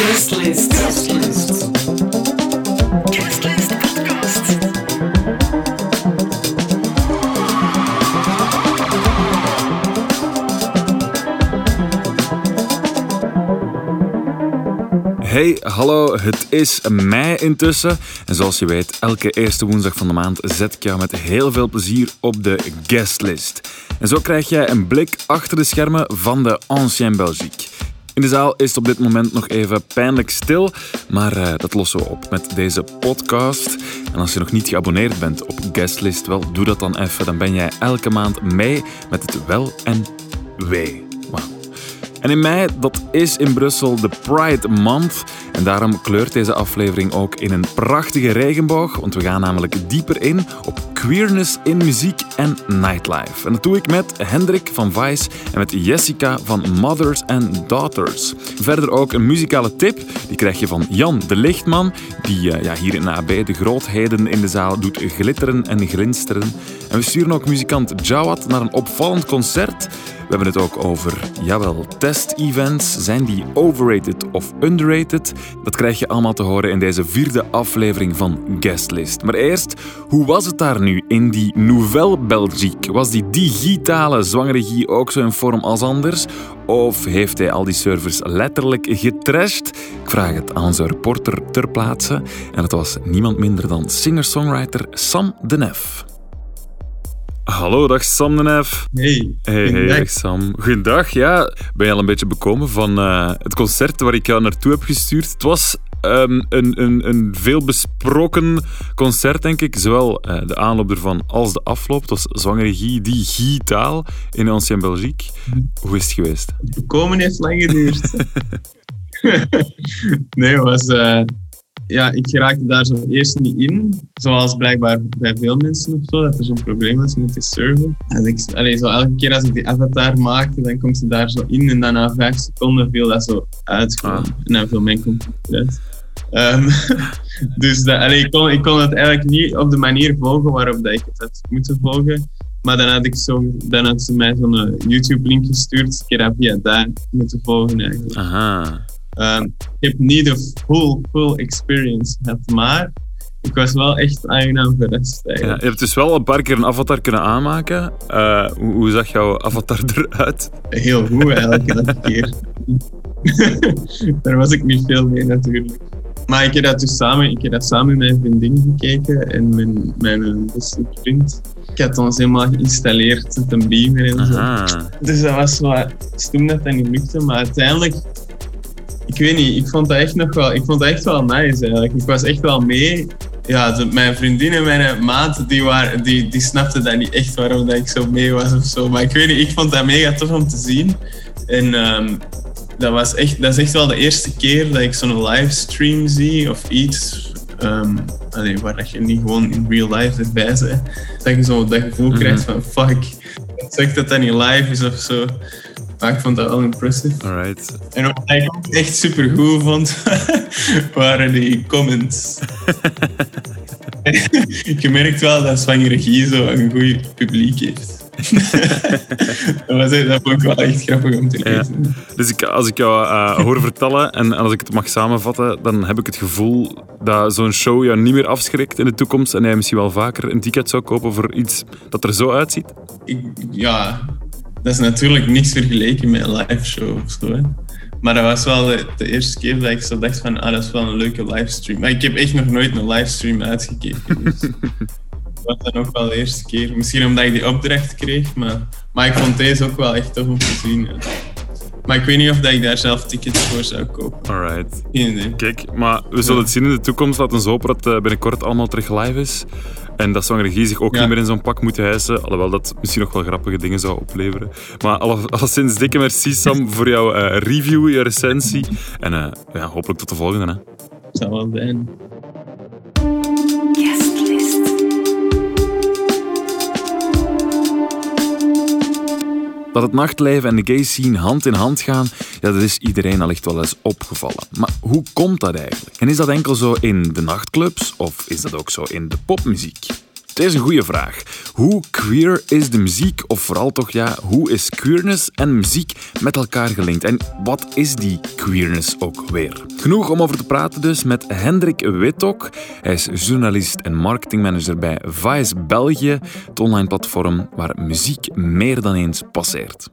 Guestlist. Guestlist. Guestlist Podcast. Hey, hallo, het is mei intussen. En zoals je weet, elke eerste woensdag van de maand zet ik jou met heel veel plezier op de guestlist. En zo krijg jij een blik achter de schermen van de Ancien Belgique. In de zaal is het op dit moment nog even pijnlijk stil, maar eh, dat lossen we op met deze podcast. En als je nog niet geabonneerd bent op Guestlist, wel, doe dat dan even. Dan ben jij elke maand mee met het wel en wee. En in mei, dat is in Brussel de Pride Month. En daarom kleurt deze aflevering ook in een prachtige regenboog. Want we gaan namelijk dieper in op queerness in muziek en nightlife. En dat doe ik met Hendrik van Vice en met Jessica van Mothers and Daughters. Verder ook een muzikale tip. Die krijg je van Jan de Lichtman. Die eh, ja, hier in AB de grootheden in de zaal doet glitteren en glinsteren. En we sturen ook muzikant Jawad naar een opvallend concert. We hebben het ook over, jawel, test-events. Zijn die overrated of underrated? Dat krijg je allemaal te horen in deze vierde aflevering van Guestlist. Maar eerst, hoe was het daar nu in die Nouvelle Belgique? Was die digitale zwangeregie ook zo in vorm als anders? Of heeft hij al die servers letterlijk getrashed? Ik vraag het aan onze reporter ter plaatse. En het was niemand minder dan singer-songwriter Sam de Nef. Hallo, dag Sam de Nef. Hey, Hey, hey, dag Sam. Goedendag. Ja, ben je al een beetje bekomen van eh, het concert waar ik jou naartoe heb gestuurd? Het was ehm, een, een, een veel besproken concert, denk ik. Zowel eh, de aanloop ervan als de afloop. Het was zwangeregie digitaal in Ancien Belgique. Hoe is het geweest? Komen heeft lang geduurd. nee, het was. eh, ja, ik geraakte daar zo eerst niet in. Zoals blijkbaar bij veel mensen of zo, dat er zo'n probleem was met die server. En ik, allee, zo elke keer als ik die avatar maakte, dan komt ze daar zo in en dan na vijf seconden viel dat zo uit. Ah. En dan viel mijn computer uit. Ehm, dus dat, allee, ik, kon, ik kon het eigenlijk niet op de manier volgen waarop dat ik het had moeten volgen. Maar dan had, ik zo, dan had ze mij zo'n eh, YouTube-link gestuurd. Ik heb dat via daar moeten volgen eigenlijk. Aha. Ik heb niet de full, full experience gehad, maar ik was wel echt aangenaam verrast Ja, je hebt dus wel een paar keer een avatar kunnen aanmaken. Eh, hoe, hoe zag jouw avatar eruit? Heel goed eigenlijk elke keer. Daar was ik niet veel mee natuurlijk. Maar ik heb dat dus samen, ik heb dat samen met mijn vriendin gekeken en mijn, mijn beste vriend. Ik had ons helemaal geïnstalleerd met een beamer en zo. Aha. Dus dat was wel stom dat dat niet lukte, maar uiteindelijk, ik weet niet, ik vond dat echt nog wel, ik vond dat echt wel nice eigenlijk. Ik was echt wel mee. Ja, de- mijn vriendin en mijn maat, die, waren, die, die snapten dat niet echt waarom dat ik zo mee was of zo. Maar ik weet niet, ik vond dat mega tof om te zien. En ehm, dat, was echt, dat is echt wel de eerste keer dat ik zo'n livestream zie of iets. ehm, allee, waar dat je niet gewoon in real life erbij bent. Dat je zo dat gevoel krijgt van fuck, zeg dat dat niet live is of zo. Maar ik vond dat wel impressive. Alright. En wat ik ook echt super goed vond, waren die comments. je merkt wel dat zwangeregie zo een goed publiek heeft. dat, was, dat vond ik wel echt grappig om te Ja. lezen. Dus ik, als ik jou eh, hoor vertellen en als ik het mag samenvatten, dan heb ik het gevoel dat zo'n show jou niet meer afschrikt in de toekomst en jij misschien wel vaker een ticket zou kopen voor iets dat er zo uitziet. Ik, ja, dat is natuurlijk niks vergeleken met een live show of zo. Maar dat was wel de, de eerste keer dat ik zo dacht van, ah, dat is wel een leuke livestream. Maar ik heb echt nog nooit een livestream uitgekeken. Dus dat was dan ook wel de eerste keer. Misschien omdat ik die opdracht kreeg, maar, maar ik vond deze ook wel echt tof om te zien. Maar ik weet niet of dat ik daar zelf tickets voor zou kopen. Alright. Geen idee. Kijk, maar we zullen het zien in de toekomst. Laten we hopen dat het binnenkort allemaal terug live is. En dat zwangeregie zich ook Ja. niet meer in zo'n pak moet hijsen. Alhoewel dat misschien nog wel grappige dingen zou opleveren. Maar alle- alleszins dikke merci Sam voor jouw eh, review, je recensie. En eh, ja, hopelijk tot de volgende. Hè. zou wel zijn. Dat het nachtleven en de gay scene hand in hand gaan, dat is iedereen al echt wel eens opgevallen. Maar hoe komt dat eigenlijk? En is dat enkel zo in de nachtclubs of is dat ook zo in de popmuziek? Het is een goede vraag. Hoe queer is de muziek? Of vooral toch, ja, hoe is queerness en muziek met elkaar gelinkt? En wat is die queerness ook weer? Genoeg om over te praten dus met Hendrik Wittok. Hij is journalist en marketingmanager bij Vice België, het online platform waar muziek meer dan eens passeert.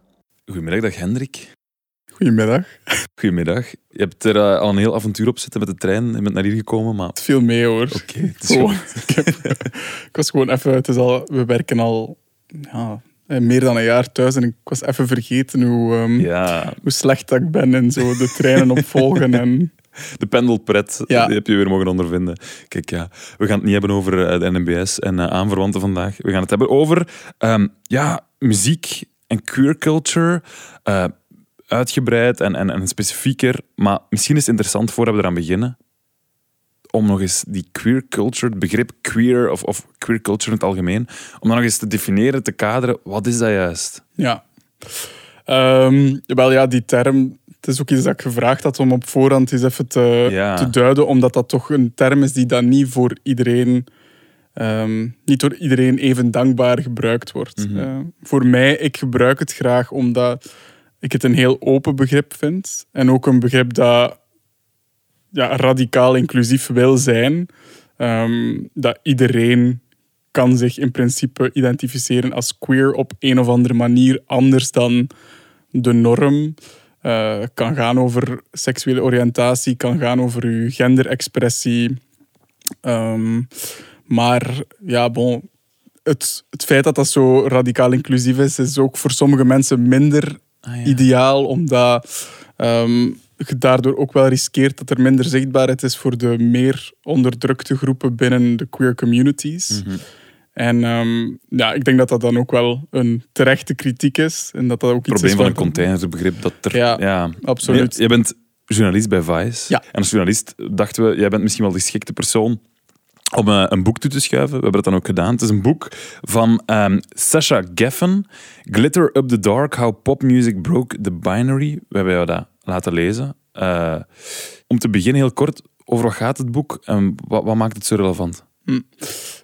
Goedemiddag, dag Hendrik. Goedemiddag. Goedemiddag. Je hebt er uh, al een heel avontuur op zitten met de trein. Je bent naar hier gekomen, maar... Het viel mee hoor. Oké, het is ik, heb- ik was gewoon even, het is al, we werken al ja, eh, meer dan een jaar thuis en ik was even vergeten hoe, ehm, Ja, hoe slecht dat ik ben en zo de treinen opvolgen. En, de pendelpret, Ja. die heb je weer mogen ondervinden. Kijk, ja, we gaan het niet hebben over eh, de NMBS en eh, aanverwanten vandaag. We gaan het hebben over ehm, ja, muziek en queer culture. eh, uitgebreid en, en, en specifieker. Maar misschien is het interessant, voordat we eraan beginnen, om nog eens die queer culture, het begrip queer of, of queer culture in het algemeen, om dat nog eens te definiëren, te kaderen. Wat is dat juist? ja. Wel ja, die term, het is ook iets dat ik gevraagd had om op voorhand eens even te, Ja. te duiden, omdat dat toch een term is die dan niet voor iedereen, ehm, niet door iedereen even dankbaar gebruikt wordt. Mhm. Eh, voor mij, ik gebruik het graag omdat ik het een heel open begrip vind. En ook een begrip dat ja, radicaal inclusief wil zijn. Ehm, dat iedereen kan zich in principe identificeren als queer op een of andere manier anders dan de norm. Eh, kan gaan over seksuele oriëntatie, kan gaan over uw genderexpressie. Ehm, maar ja, bon, het, het feit dat dat zo radicaal inclusief is, is ook voor sommige mensen minder ideaal, omdat ehm, je daardoor ook wel riskeert dat er minder zichtbaarheid is voor de meer onderdrukte groepen binnen de queer communities. Mhm. En ehm, ja, ik denk dat dat dan ook wel een terechte kritiek is. En dat dat ook Het iets probleem is van een containerbegrip dat er... Ja, absoluut. Je, je bent journalist bij Vice. Ja. En als journalist dachten we, jij bent misschien wel de geschikte persoon om eh, een boek toe te schuiven. We hebben dat dan ook gedaan. Het is een boek van ehm Sasha Geffen, Glitter Up the Dark, How Pop Music Broke the Binary. We hebben jou dat laten lezen. Eh, om te beginnen heel kort, over wat gaat het boek en wat, wat maakt het zo relevant?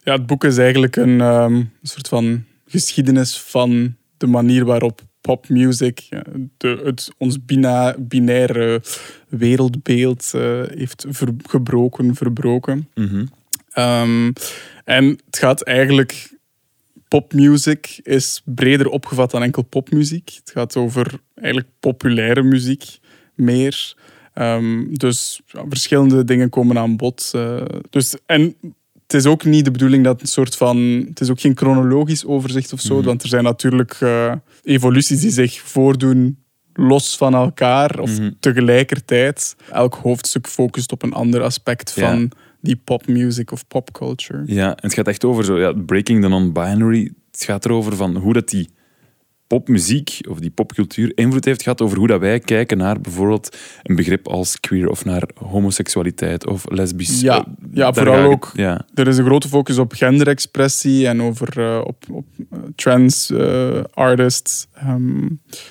Ja, het boek is eigenlijk een ehm, soort van geschiedenis van de manier waarop de, het, ons bina, binaire wereldbeeld eh, heeft ver- gebroken, verbroken. Mhm. Ehm, en het gaat eigenlijk. Popmuziek is breder opgevat dan enkel popmuziek. Het gaat over eigenlijk populaire muziek meer. Ehm, dus ja, verschillende dingen komen aan bod. eh. dus, en het is ook niet de bedoeling dat een soort van. Het is ook geen chronologisch overzicht of zo, Mhm. want er zijn natuurlijk eh, evoluties die zich voordoen los van elkaar of Mhm. tegelijkertijd. Elk hoofdstuk focust op een ander aspect Ja. Die popmuziek of popculture. Ja, en het gaat echt over zo, ja, breaking the non-binary. Het gaat erover van hoe dat die popmuziek of die popcultuur invloed heeft gehad over hoe dat wij kijken naar bijvoorbeeld een begrip als queer of naar homoseksualiteit of lesbisch. Ja, Eh, ja, vooral ook. Ja, Er is een grote focus op genderexpressie en over eh, op, op eh, trans artists. Ehm,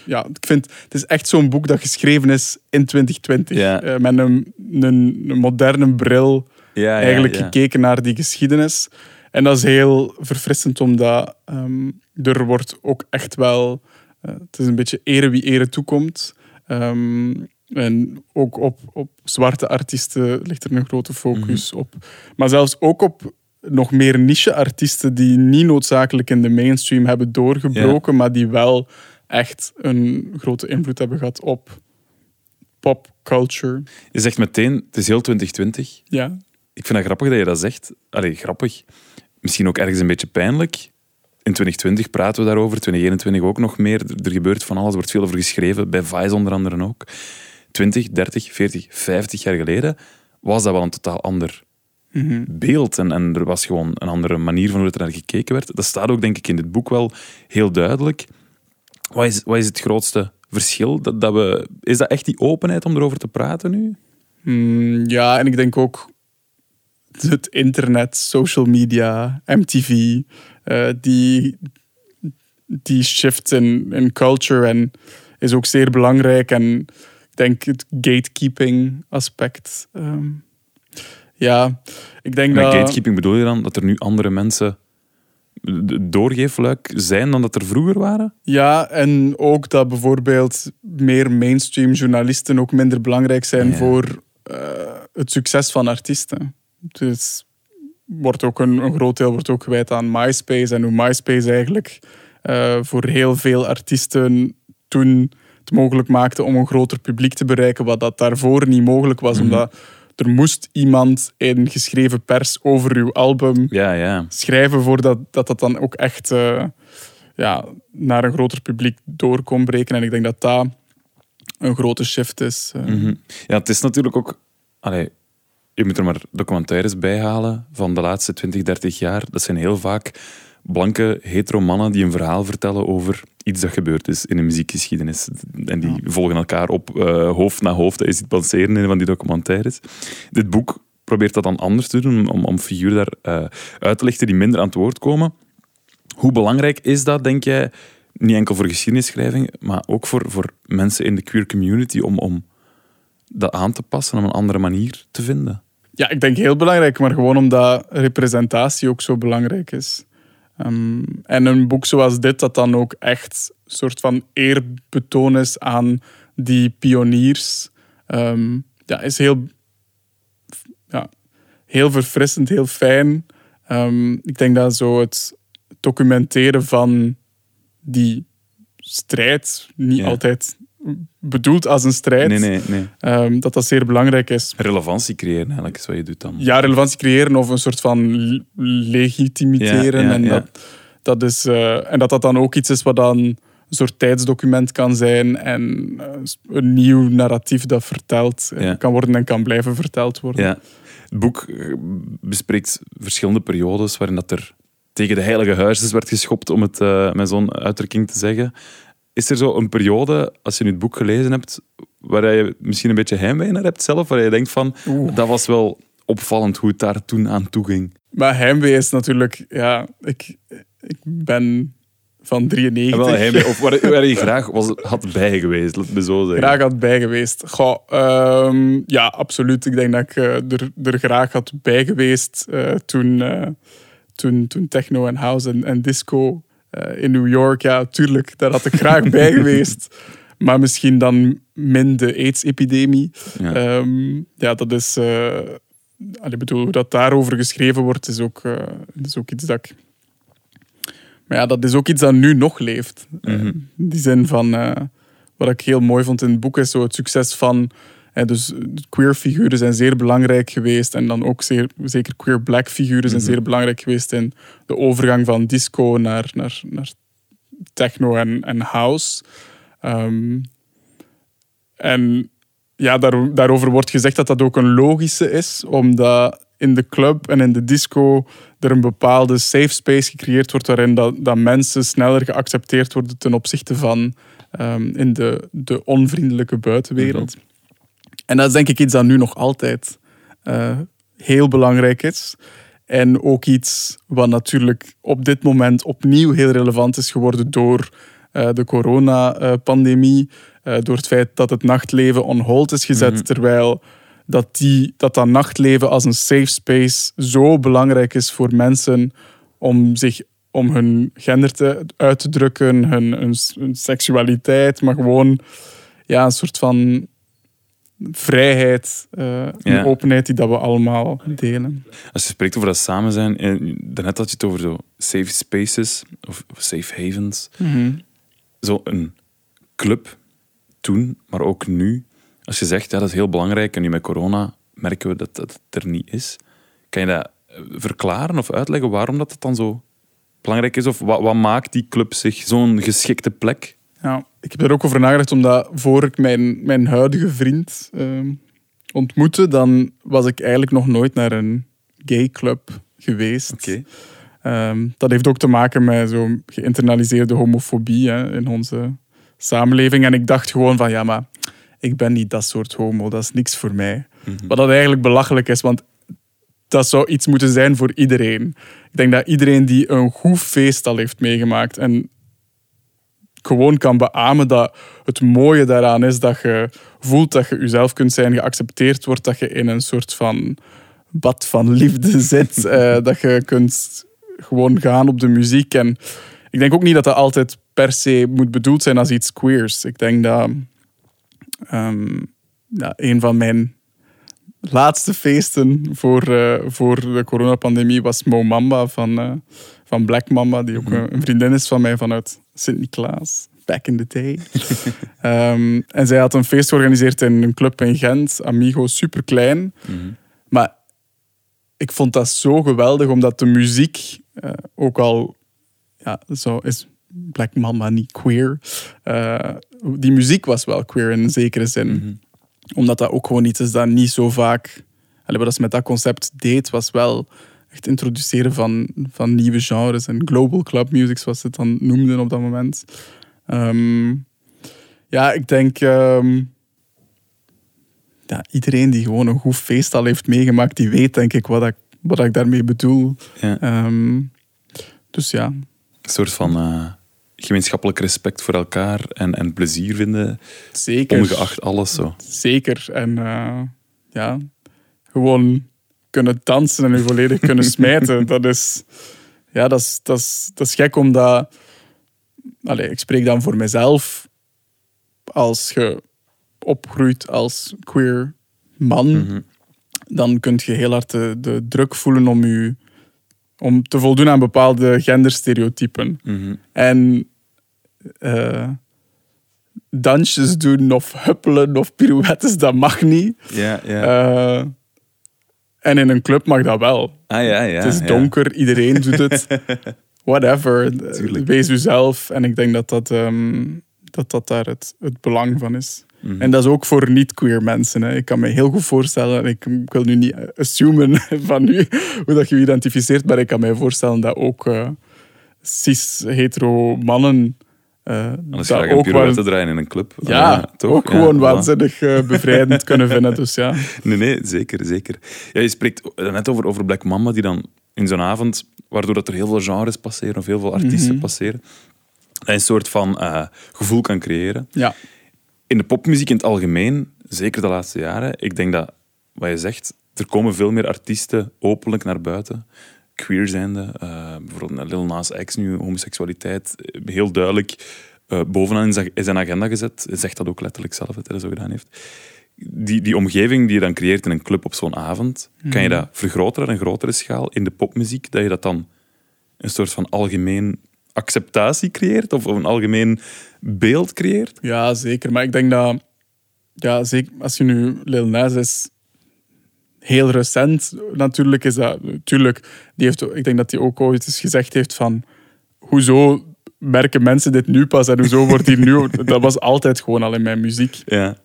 ja, ik vind het is echt zo'n boek dat geschreven is in 2020. Ja. Eh, met een, een, een moderne bril ja, eigenlijk gekeken naar die geschiedenis. En dat is heel verfrissend, omdat ehm, er wordt ook echt wel... eh, het is een beetje ere wie ere toekomt. Ehm, en ook op, op zwarte artiesten ligt er een grote focus Mhm. op. Maar zelfs ook op nog meer niche-artiesten die niet noodzakelijk in de mainstream hebben doorgebroken, maar die wel echt een grote invloed hebben gehad op popculture. Je zegt meteen, het is heel 2020. Ja, Ik vind het grappig dat je dat zegt. Allee, grappig. Misschien ook ergens een beetje pijnlijk. In 2020 praten we daarover, 2021 ook nog meer. Er, er gebeurt van alles, er wordt veel over geschreven, bij Vice onder andere ook. 20, 30, 40, 50 jaar geleden was dat wel een totaal ander Mhm. beeld. En, en er was gewoon een andere manier van hoe er naar gekeken werd. Dat staat ook, denk ik, in dit boek wel heel duidelijk. Wat is, wat is het grootste verschil? Dat, dat we, is dat echt die openheid om erover te praten nu? Mm, ja, en ik denk ook het internet, social media, MTV, eh, die, die shift in, in culture en is ook zeer belangrijk. En ik denk het gatekeeping aspect. ehm, ja, ik denk Met dat... gatekeeping bedoel je dan dat er nu andere mensen doorgeefluik zijn dan dat er vroeger waren? Ja, en ook dat bijvoorbeeld meer mainstream journalisten ook minder belangrijk zijn Ja. voor eh, het succes van artiesten. Dus wordt ook een, een groot deel wordt ook gewijd aan MySpace en hoe MySpace eigenlijk eh, voor heel veel artiesten toen het mogelijk maakte om een groter publiek te bereiken, wat dat daarvoor niet mogelijk was, omdat er moest iemand in geschreven pers over uw album Ja, ja. schrijven voordat dat, dat dan ook echt eh, ja, naar een groter publiek door kon breken. En ik denk dat dat een grote shift is. eh. Mhm. Ja, het is natuurlijk ook... Allee, je moet er maar documentaires bij halen van de laatste 20, 30 jaar. Dat zijn heel vaak blanke, hetero mannen die een verhaal vertellen over iets dat gebeurd is in de muziekgeschiedenis. En die volgen elkaar op eh, hoofd na hoofd. Dat is het passeren in van die documentaires. Dit boek probeert dat dan anders te doen, om, om figuren daar eh, uit te lichten die minder aan het woord komen. Hoe belangrijk is dat, denk jij, niet enkel voor geschiedenischschrijving, maar ook voor, voor mensen in de queer community om, om dat aan te passen, om een andere manier te vinden? Ja, ik denk heel belangrijk, maar gewoon omdat representatie ook zo belangrijk is. Ehm, en een boek zoals dit, dat dan ook echt een soort van eerbetoon is aan die pioniers, ehm, ja, is heel, ja, heel verfrissend, heel fijn. Ehm, ik denk dat zo het documenteren van die strijd, niet Ja. altijd bedoeld als een strijd, Nee, nee, nee. ehm, dat dat zeer belangrijk is. Relevantie creëren eigenlijk is wat je doet dan. Ja, relevantie creëren of een soort van legitimiteren. Ja, ja, en, ja. Dat, dat is, eh, en dat dat dan ook iets is wat dan een soort tijdsdocument kan zijn en eh, een nieuw narratief dat verteld eh, kan worden en kan blijven verteld worden. Ja. Het boek bespreekt verschillende periodes waarin dat er tegen de heilige huisjes werd geschopt, om het eh, met zo'n uitdrukking te zeggen. Is er zo een periode, als je nu het boek gelezen hebt, waar je misschien een beetje heimwee naar hebt zelf, waar je denkt van, Oeh. dat was wel opvallend hoe het daar toen aan toe ging. Maar heimwee is natuurlijk... Ja, ik, ik ben van 93. En wel heimwee, of waar, waar je graag was, had bij geweest, laat me zo zeggen. graag had bij geweest. Goh, ehm, ja, absoluut. Ik denk dat ik eh, er, er graag had bij geweest eh, toen, eh, toen, toen techno en house en, en disco in New York. Ja, tuurlijk, daar had ik graag bij geweest. Maar misschien dan min de AIDS-epidemie. Ja. Ehm, ja, dat is... eh, allee, ik bedoel, hoe dat daarover geschreven wordt, is ook, eh, is ook iets dat ik... Maar ja, dat is ook iets dat nu nog leeft. Eh, Mhm. in die zin van... eh, wat ik heel mooi vond in het boek is zo het succes van... eh, dus queer figuren zijn zeer belangrijk geweest. En dan ook zeer, zeker queer black figuren zijn zeer belangrijk geweest in de overgang van disco naar, naar, naar techno en, en house. Ehm, en ja, daar, daarover wordt gezegd dat dat ook een logische is, omdat in de club en in de disco er een bepaalde safe space gecreëerd wordt waarin dat, dat mensen sneller geaccepteerd worden ten opzichte van ehm, in de, de onvriendelijke buitenwereld. En dat is denk ik iets dat nu nog altijd eh, heel belangrijk is. En ook iets wat natuurlijk op dit moment opnieuw heel relevant is geworden door eh, de coronapandemie. eh door het feit dat het nachtleven on hold is gezet. Terwijl dat, die, dat dat nachtleven als een safe space zo belangrijk is voor mensen om zich om hun gender te, uit te drukken, hun, hun, hun seksualiteit, maar gewoon ja, een soort van vrijheid uh, en Ja. openheid die dat we allemaal delen. Als je spreekt over dat samen zijn, en daarnet had je het over zo safe spaces of safe havens. Zo een club toen, maar ook nu. Als je zegt, ja, dat is heel belangrijk en nu met corona merken we dat dat er niet is. Kan je dat eh, verklaren of uitleggen waarom dat, dat dan zo belangrijk is? Of wat, wat maakt die club zich zo'n geschikte plek? Ja, ik heb er ook over nagedacht, omdat voor ik mijn, mijn huidige vriend ehm, ontmoette, dan was ik eigenlijk nog nooit naar een gay club geweest. Ehm, dat heeft ook te maken met zo'n geïnternaliseerde homofobie hè, in onze samenleving. En ik dacht gewoon van, ja, maar ik ben niet dat soort homo, dat is niks voor mij. Wat dat eigenlijk belachelijk is, want dat zou iets moeten zijn voor iedereen. Ik denk dat iedereen die een goed feest al heeft meegemaakt en gewoon kan beamen dat het mooie daaraan is dat je voelt dat je jezelf kunt zijn, geaccepteerd wordt, dat je in een soort van bad van liefde zit, eh, dat je kunt gewoon gaan op de muziek. En ik denk ook niet dat dat altijd per se moet bedoeld zijn als iets queers. Ik denk dat ehm, ja, een van mijn laatste feesten voor, eh, voor de coronapandemie was Mo Mamba van, eh, van Black Mamba, die ook Mhm. een vriendin is van mij vanuit Sint-Niklaas. Back in the day. Ehm, en zij had een feest georganiseerd in een club in Gent, Amigo, super klein. Mhm. Maar ik vond dat zo geweldig, omdat de muziek eh, ook al ja, zo is Black Mamba niet queer. Eh, die muziek was wel queer in een zekere zin. Mhm. Omdat dat ook gewoon iets is dat niet zo vaak... Allee, wat ze met dat concept deed, was wel echt introduceren van, van nieuwe genres en global club music, zoals ze het dan noemden op dat moment. Ehm, ja, ik denk... ehm, ja, iedereen die gewoon een goed feest al heeft meegemaakt, die weet denk ik wat ik, wat ik daarmee bedoel. Ja. Ehm, dus ja, Een soort van eh, gemeenschappelijk respect voor elkaar en, en plezier vinden, zeker. ongeacht alles zo. Zeker. En eh, ja, gewoon kunnen dansen en je volledig kunnen smijten. Dat is, ja, dat is, dat is, dat is gek omdat... Allee, ik spreek dan voor mezelf. Als je opgroeit als queer man, Mhm. dan kun je heel hard de, de druk voelen om, je, om te voldoen aan bepaalde genderstereotypen. Mhm. En eh, dansjes doen of huppelen of pirouettes, dat mag niet. Ja, ja. Eh, en in een club mag dat wel. ah ja, ja. het is donker, iedereen doet het. Whatever. Tuurlijk. Wees uzelf. En ik denk dat dat, ehm, dat, dat daar het, het belang van is. Mhm. En dat is ook voor niet-queer mensen. Hè. Ik kan me heel goed voorstellen, ik, ik wil nu niet assumen van nu hoe dat je je identificeert, maar ik kan me voorstellen dat ook eh, cis-hetero mannen eh Anders ga ik een ook wel, pirouette draaien in een club. ja, toch? ook Ja, gewoon waanzinnig eh, bevrijdend kunnen vinden. Dus ja. Nee, nee, zeker, zeker. Ja, je spreekt net over, over Black Mamba, die dan in zo'n avond, waardoor dat er heel veel genres passeren of heel veel artiesten Mhm. passeren, een soort van eh, gevoel kan creëren. ja. In de popmuziek in het algemeen, zeker de laatste jaren, ik denk dat, wat je zegt, er komen veel meer artiesten openlijk naar buiten. Queer zijnde, eh, bijvoorbeeld Lil Nas X nu, homoseksualiteit, eh, heel duidelijk eh, bovenaan in zijn- agenda gezet. Hij zegt dat ook letterlijk zelf, dat hij dat zo gedaan heeft. Die, die omgeving die je dan creëert in een club op zo'n avond, kan je dat vergroten naar een grotere schaal in de popmuziek, dat je dat dan een soort van algemeen acceptatie creëert of een algemeen beeld creëert? ja, zeker. Maar ik denk dat, ja, zeker als je nu Lil Nas is, heel recent natuurlijk is dat, natuurlijk, die heeft, ik denk dat hij ook ooit eens gezegd heeft van, hoezo merken mensen dit nu pas en hoezo wordt hier nu, dat was altijd gewoon al in mijn muziek. Ja.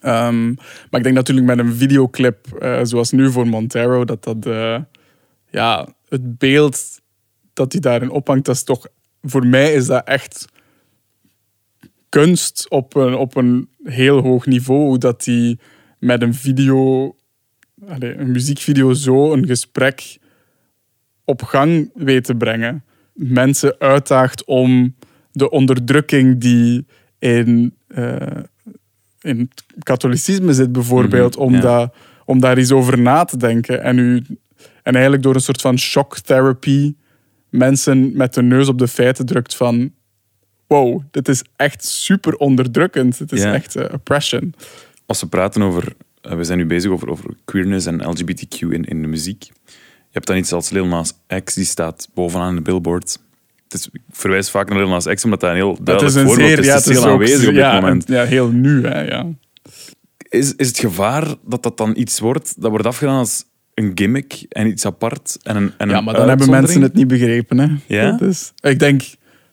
Ehm, maar ik denk natuurlijk met een videoclip eh, zoals nu voor Montero, dat dat eh, ja, het beeld dat hij daarin ophangt, dat is toch, voor mij is dat echt kunst op een, op een heel hoog niveau. Hoe dat hij met een video, allee, een muziekvideo zo een gesprek op gang weet te brengen. Mensen uitdaagt om de onderdrukking die in, eh, in het katholicisme zit, bijvoorbeeld, Mhm, om, ja. dat, om daar eens over na te denken. En, u, en eigenlijk door een soort van shock therapy mensen met de neus op de feiten drukt van wow, dit is echt super onderdrukkend. Het is Ja. echt eh, oppression. Als we praten over, we zijn nu bezig over, over queerness en LGBTQ in, in de muziek. Je hebt dan iets als Lil Nas X, die staat bovenaan de billboard. Het is, ik verwijs vaak naar Lil Nas X, omdat dat een heel duidelijk is een voorbeeld zeer, is. ja, Het is heel ook- aanwezig op dit ja, moment. en- Ja, heel nu, hè, ja. Is, is het gevaar dat dat dan iets wordt, dat wordt afgedaan als een gimmick en iets apart en een, en Ja, maar dan hebben mensen het niet begrepen. Hè. Ja? Dat is, ik denk,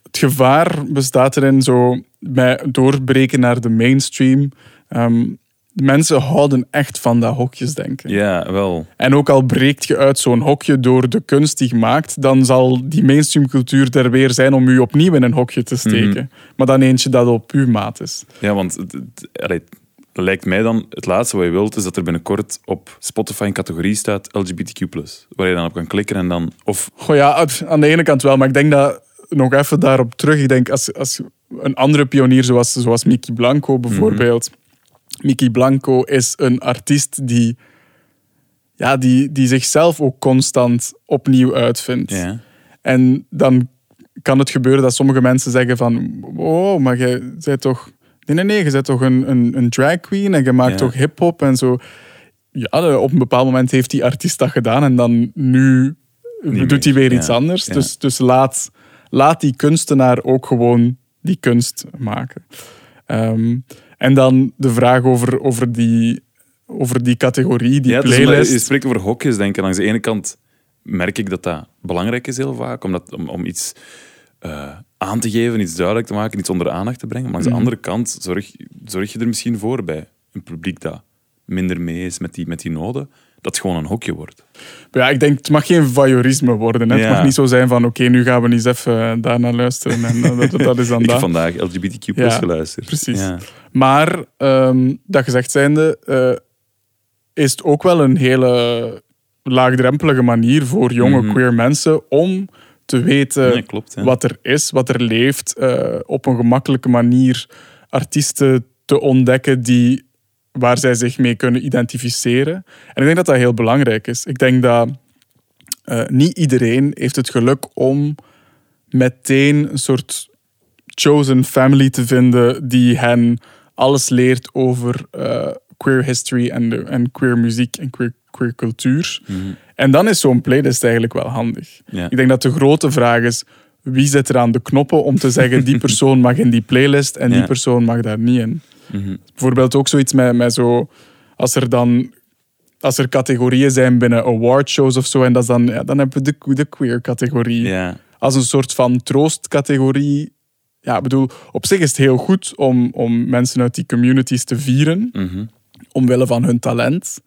het gevaar bestaat erin zo bij doorbreken naar de mainstream. Ehm, mensen houden echt van dat hokjesdenken. Ja, wel. En ook al breekt je uit zo'n hokje door de kunst die je maakt, dan zal die mainstreamcultuur er weer zijn om u opnieuw in een hokje te steken. Mhm. Maar dan eentje dat op uw maat is. Ja, want het, lijkt mij dan, het laatste wat je wilt, is dat er binnenkort op Spotify een categorie staat LGBTQ+. Waar je dan op kan klikken en dan... Of Goh ja, aan de ene kant wel, maar ik denk dat nog even daarop terug. Ik denk als, als een andere pionier zoals, zoals Mickey Blanco bijvoorbeeld. Mickey Blanco is een artiest die, ja, die, die zichzelf ook constant opnieuw uitvindt. ja, En dan kan het gebeuren dat sommige mensen zeggen van... Wow, maar jij bent toch... Nee, nee, nee, je bent toch een, een, een drag queen en je maakt Ja. toch hip-hop en zo. Ja, op een bepaald moment heeft die artiest dat gedaan en dan nu Niet doet hij weer iets anders. Ja. Dus, dus laat, laat die kunstenaar ook gewoon die kunst maken. Ehm, en dan de vraag over, over, die, over die categorie, die ja, playlist. je spreekt over hokjes, denk ik. Aan de ene kant merk ik dat dat belangrijk is heel vaak, omdat, om, om iets eh, aan te geven, iets duidelijk te maken, iets onder de aandacht te brengen. Maar aan de Mhm. andere kant zorg, zorg je er misschien voor bij een publiek dat minder mee is met die, met die noden, dat het gewoon een hokje wordt. Ja, ik denk, het mag geen voyeurisme worden. Hè. Het mag niet zo zijn van, oké, nu gaan we eens even daarnaar luisteren. En dat, dat, is dan Ik heb vandaag LGBTQ Ja, geluisterd. precies. Ja. Maar, ehm, dat gezegd zijnde, eh, is het ook wel een hele laagdrempelige manier voor jonge Mhm. queer mensen om te weten Nee, klopt. Ja. wat er is, wat er leeft, eh, op een gemakkelijke manier artiesten te ontdekken die, waar zij zich mee kunnen identificeren. En ik denk dat dat heel belangrijk is. Ik denk dat eh, niet iedereen heeft het geluk om meteen een soort chosen family te vinden die hen alles leert over eh, queer history en, de, en queer muziek en queer, queer cultuur. Mhm. En dan is zo'n playlist eigenlijk wel handig. Ja. Ik denk dat de grote vraag is, wie zit er aan de knoppen om te zeggen die persoon mag in die playlist en die persoon mag daar niet in. Mhm. Bijvoorbeeld ook zoiets met, met zo, als er dan als er categorieën zijn binnen awardshows of zo, en dat is dan, ja, dan hebben we de, de queer categorie. Ja. Als een soort van troostcategorie. Ja, ik bedoel, op zich is het heel goed om, om mensen uit die communities te vieren, Mhm. omwille van hun talent.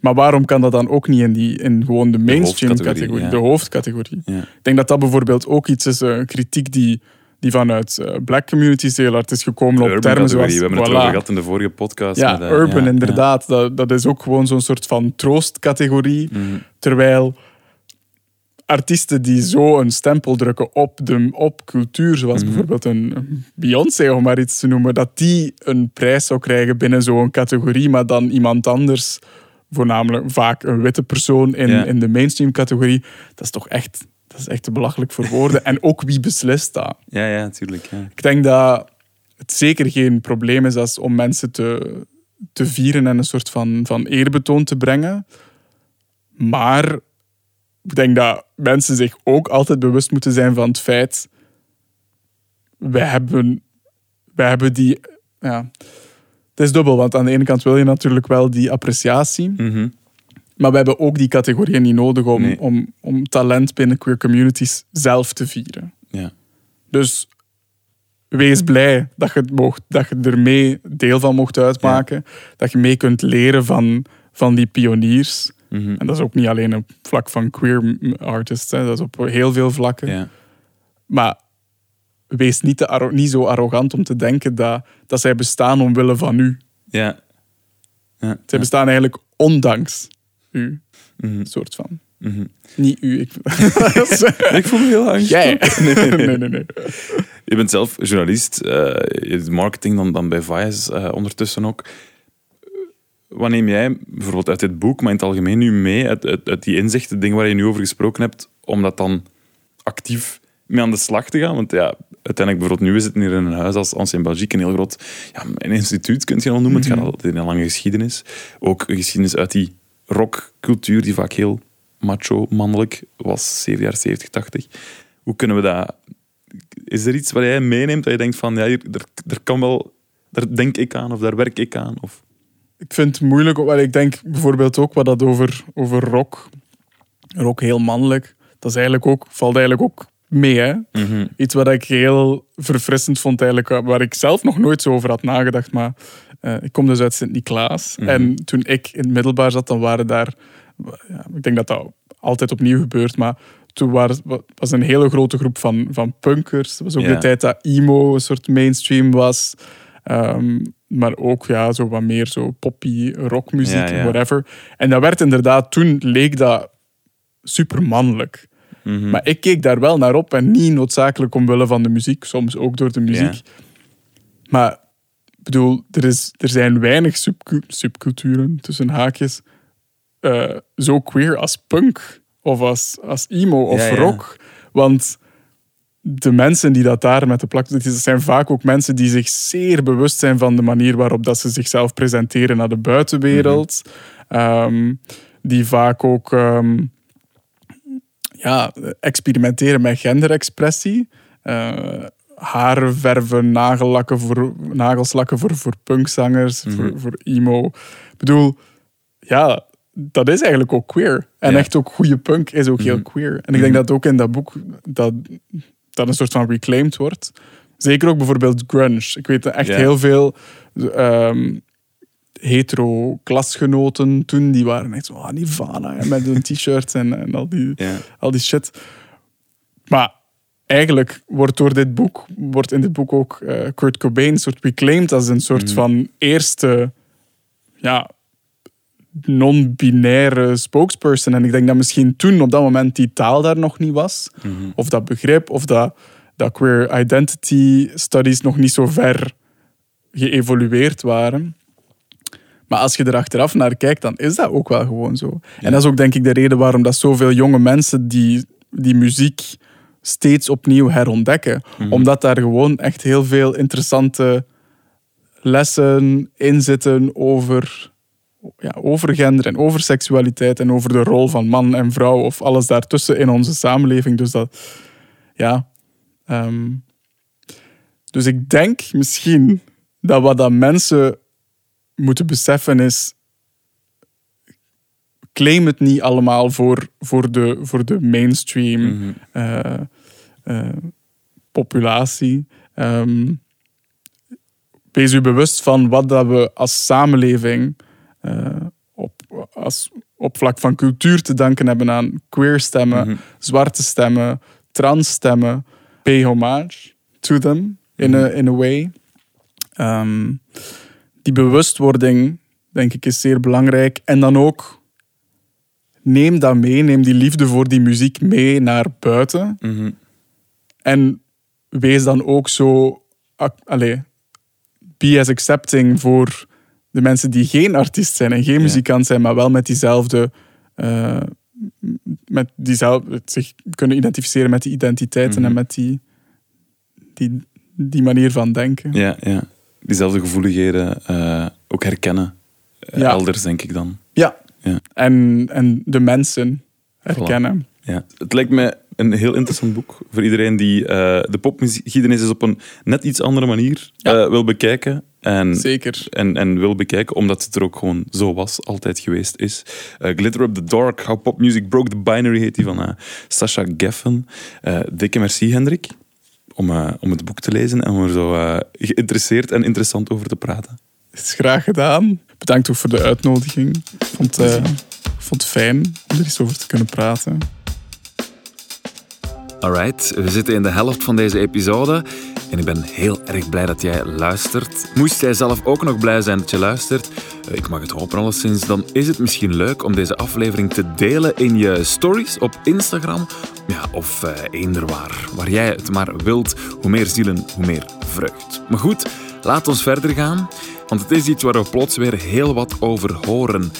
Maar waarom kan dat dan ook niet in, die, in gewoon de mainstream categorie, ja. de hoofdcategorie? Ja. Ik denk dat dat bijvoorbeeld ook iets is, een kritiek die, die vanuit eh, black communities heel hard is gekomen op termen zoals... we hebben het voilà. erover gehad in de vorige podcast. Ja, met, eh, urban ja, inderdaad. Dat, dat is ook gewoon zo'n soort van troostcategorie. Mhm. Terwijl artiesten die zo een stempel drukken op, de, op cultuur, zoals Mhm. bijvoorbeeld een een Beyoncé, om maar iets te noemen, dat die een prijs zou krijgen binnen zo'n categorie, maar dan iemand anders, voornamelijk vaak een witte persoon in, in de mainstream categorie, dat is toch echt, dat is echt te belachelijk voor woorden. en ook wie beslist dat? Ja, ja, natuurlijk. Ja. Ik denk dat het zeker geen probleem is als om mensen te, te vieren en een soort van, van eerbetoon te brengen. Maar ik denk dat mensen zich ook altijd bewust moeten zijn van het feit... Wij hebben, wij hebben die... Ja, het is dubbel, want aan de ene kant wil je natuurlijk wel die appreciatie. Mhm. Maar we hebben ook die categorieën niet nodig om, Nee. om, om talent binnen queer communities zelf te vieren. ja. Dus wees blij dat je, het mocht, dat je er mee deel van mocht uitmaken. Dat je mee kunt leren van, van die pioniers. Mhm. En dat is ook niet alleen op vlak van queer artists. Hè. Dat is op heel veel vlakken. ja. Maar wees niet, te niet zo arrogant om te denken dat, dat zij bestaan omwille van u. Ja. Ja. Zij bestaan eigenlijk ondanks u. Mhm. soort van. Mhm. Niet u. Ik, Ik voel me heel angst. Jij. Nee, nee, nee. Je bent zelf journalist, je doet marketing dan, dan bij Vice eh, ondertussen ook. Wat neem jij bijvoorbeeld uit dit boek, maar in het algemeen nu mee, uit, uit, uit die inzichten, dingen waar je nu over gesproken hebt, om dat dan actief mee aan de slag te gaan? Want ja, uiteindelijk, bijvoorbeeld nu, we zitten hier in een huis als Ancien Belgique, een heel groot ja, een instituut, kun je wel noemen. Het gaat altijd in een lange geschiedenis. Ook een geschiedenis uit die rockcultuur, die vaak heel macho, mannelijk was, 7 jaar 70, 80. Hoe kunnen we dat... Is er iets wat jij meeneemt dat je denkt van, ja, hier, er, er kan wel... Daar denk ik aan, of daar werk ik aan, of... Ik vind het moeilijk, want ik denk bijvoorbeeld ook wat dat over, over rock, rock heel mannelijk, dat is eigenlijk ook, valt eigenlijk ook mee. Hè? Iets wat ik heel verfrissend vond, eigenlijk, waar ik zelf nog nooit zo over had nagedacht. Maar eh, ik kom dus uit Sint-Niklaas. En toen ik in het middelbaar zat, dan waren daar, ja, ik denk dat dat altijd opnieuw gebeurt, maar toen waren, was een hele grote groep van, van punkers. Was ook de tijd dat emo een soort mainstream was. Ehm, maar ook ja, zo wat meer zo poppy rockmuziek, Ja, ja. whatever. En dat werd inderdaad, toen leek dat super mannelijk. Mhm. Maar ik keek daar wel naar op en niet noodzakelijk omwille van de muziek, soms ook door de muziek. Maar ik bedoel, er, is, er zijn weinig subcu- subculturen, tussen haakjes, eh, zo queer als punk of als, als emo of ja. rock. Want de mensen die dat daar met de plak zitten, dat zijn vaak ook mensen die zich zeer bewust zijn van de manier waarop dat ze zichzelf presenteren naar de buitenwereld. Ehm, die vaak ook ehm, ja, experimenteren met genderexpressie. Eh haren verven, nagellakken voor, nagelslakken voor, voor punkzangers, voor, voor emo. Ik bedoel, ja, dat is eigenlijk ook queer. En Ja. echt ook goede punk is ook heel queer. En ik denk dat ook in dat boek dat, dat een soort van reclaimed wordt. Zeker ook bijvoorbeeld grunge. Ik weet echt heel veel ehm, hetero klasgenoten toen, die waren echt zo, ah, Nirvana, hè, met hun t-shirts en, en al, die, al die shit. Maar eigenlijk wordt door dit boek, wordt in dit boek ook eh, Kurt Cobain soort reclaimed als een soort van eerste ja, non-binaire spokesperson. En ik denk dat misschien toen op dat moment die taal daar nog niet was. Of dat begrip, of dat, dat queer identity studies nog niet zo ver geëvolueerd waren. Maar als je er achteraf naar kijkt, dan is dat ook wel gewoon zo. En dat is ook denk ik de reden waarom dat zoveel jonge mensen die, die muziek steeds opnieuw herontdekken. Omdat daar gewoon echt heel veel interessante lessen in zitten over, ja, over gender en over seksualiteit en over de rol van man en vrouw of alles daartussen in onze samenleving. Dus dat, ja. ehm, dus ik denk misschien dat wat dat mensen moeten beseffen is. Claim het niet allemaal voor, voor, de, voor de mainstream eh, eh, populatie. Ehm, wees u bewust van wat dat we als samenleving op, als, op vlak van cultuur te danken hebben aan queer stemmen, zwarte stemmen, trans stemmen. Pay homage to them in, a, in a way. Ehm, die bewustwording, denk ik, is zeer belangrijk. En dan ook, neem dat mee, neem die liefde voor die muziek mee naar buiten. Mhm. En wees dan ook zo, allee, be as accepting voor de mensen die geen artiest zijn en geen muzikant zijn, maar wel met diezelfde, eh, met diezelfde, zich kunnen identificeren met die identiteiten en met die, die, die manier van denken. Ja, ja. Diezelfde gevoeligheden eh, ook herkennen. eh, Ja. Elders, denk ik dan. Ja. Ja. En, en de mensen herkennen. Ja. Het lijkt mij een heel interessant boek voor iedereen die eh, de popgeschiedenis is op een net iets andere manier Ja. eh, wil bekijken. En, Zeker. en, en wil bekijken, omdat het er ook gewoon zo was, altijd geweest is. Eh, Glitter Up the Dark, How Pop Music Broke the Binary heet die van Sasha Geffen. Dikke merci, Hendrik, om, om het boek te lezen en om er zo geïnteresseerd en interessant over te praten. is graag gedaan. Bedankt ook voor de uitnodiging. Ik vond, ik vond het fijn om er eens over te kunnen praten. Alright, we zitten in de helft van deze episode en ik ben heel erg blij dat jij luistert. Moest jij zelf ook nog blij zijn dat je luistert, eh, ik mag het hopen alleszins, dan is het misschien leuk om deze aflevering te delen in je stories op Instagram. Ja, of eh, eender waar, waar jij het maar wilt. Hoe meer zielen, hoe meer vreugd. Maar goed, laat ons verder gaan, want het is iets waar we plots weer heel wat over horen.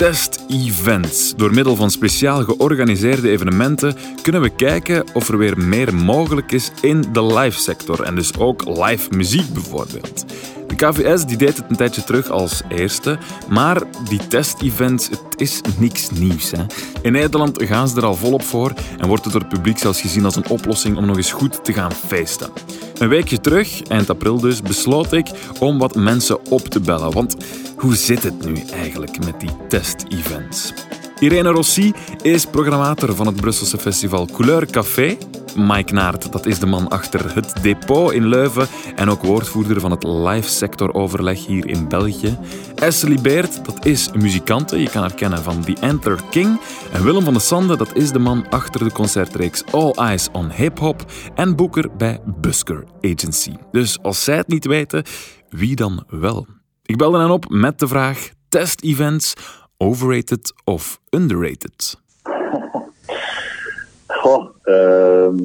Test-events. Door middel van speciaal georganiseerde evenementen kunnen we kijken of er weer meer mogelijk is in de live sector en dus ook live muziek bijvoorbeeld. De KVS die deed het een tijdje terug als eerste, maar die test-events, het is niks nieuws. Hè. In Nederland gaan ze er al volop voor en wordt het door het publiek zelfs gezien als een oplossing om nog eens goed te gaan feesten. Een weekje terug, eind april dus, besloot ik om wat mensen op te bellen. Want hoe zit het nu eigenlijk met die test-events? Irene Rossi is programmator van het Brusselse festival Couleur Café. Mike Naert, dat is de man achter het depot in Leuven en ook woordvoerder van het live sectoroverleg hier in België. Esselie Beert, dat is muzikante, je kan haar kennen van The Enter King. En Willem van de Sande, dat is de man achter de concertreeks All Eyes on Hip Hop en boeker bij Busker Agency. Dus als zij het niet weten, wie dan wel? Ik belde hen op met de vraag: test-events, overrated of underrated? Goh, ehm,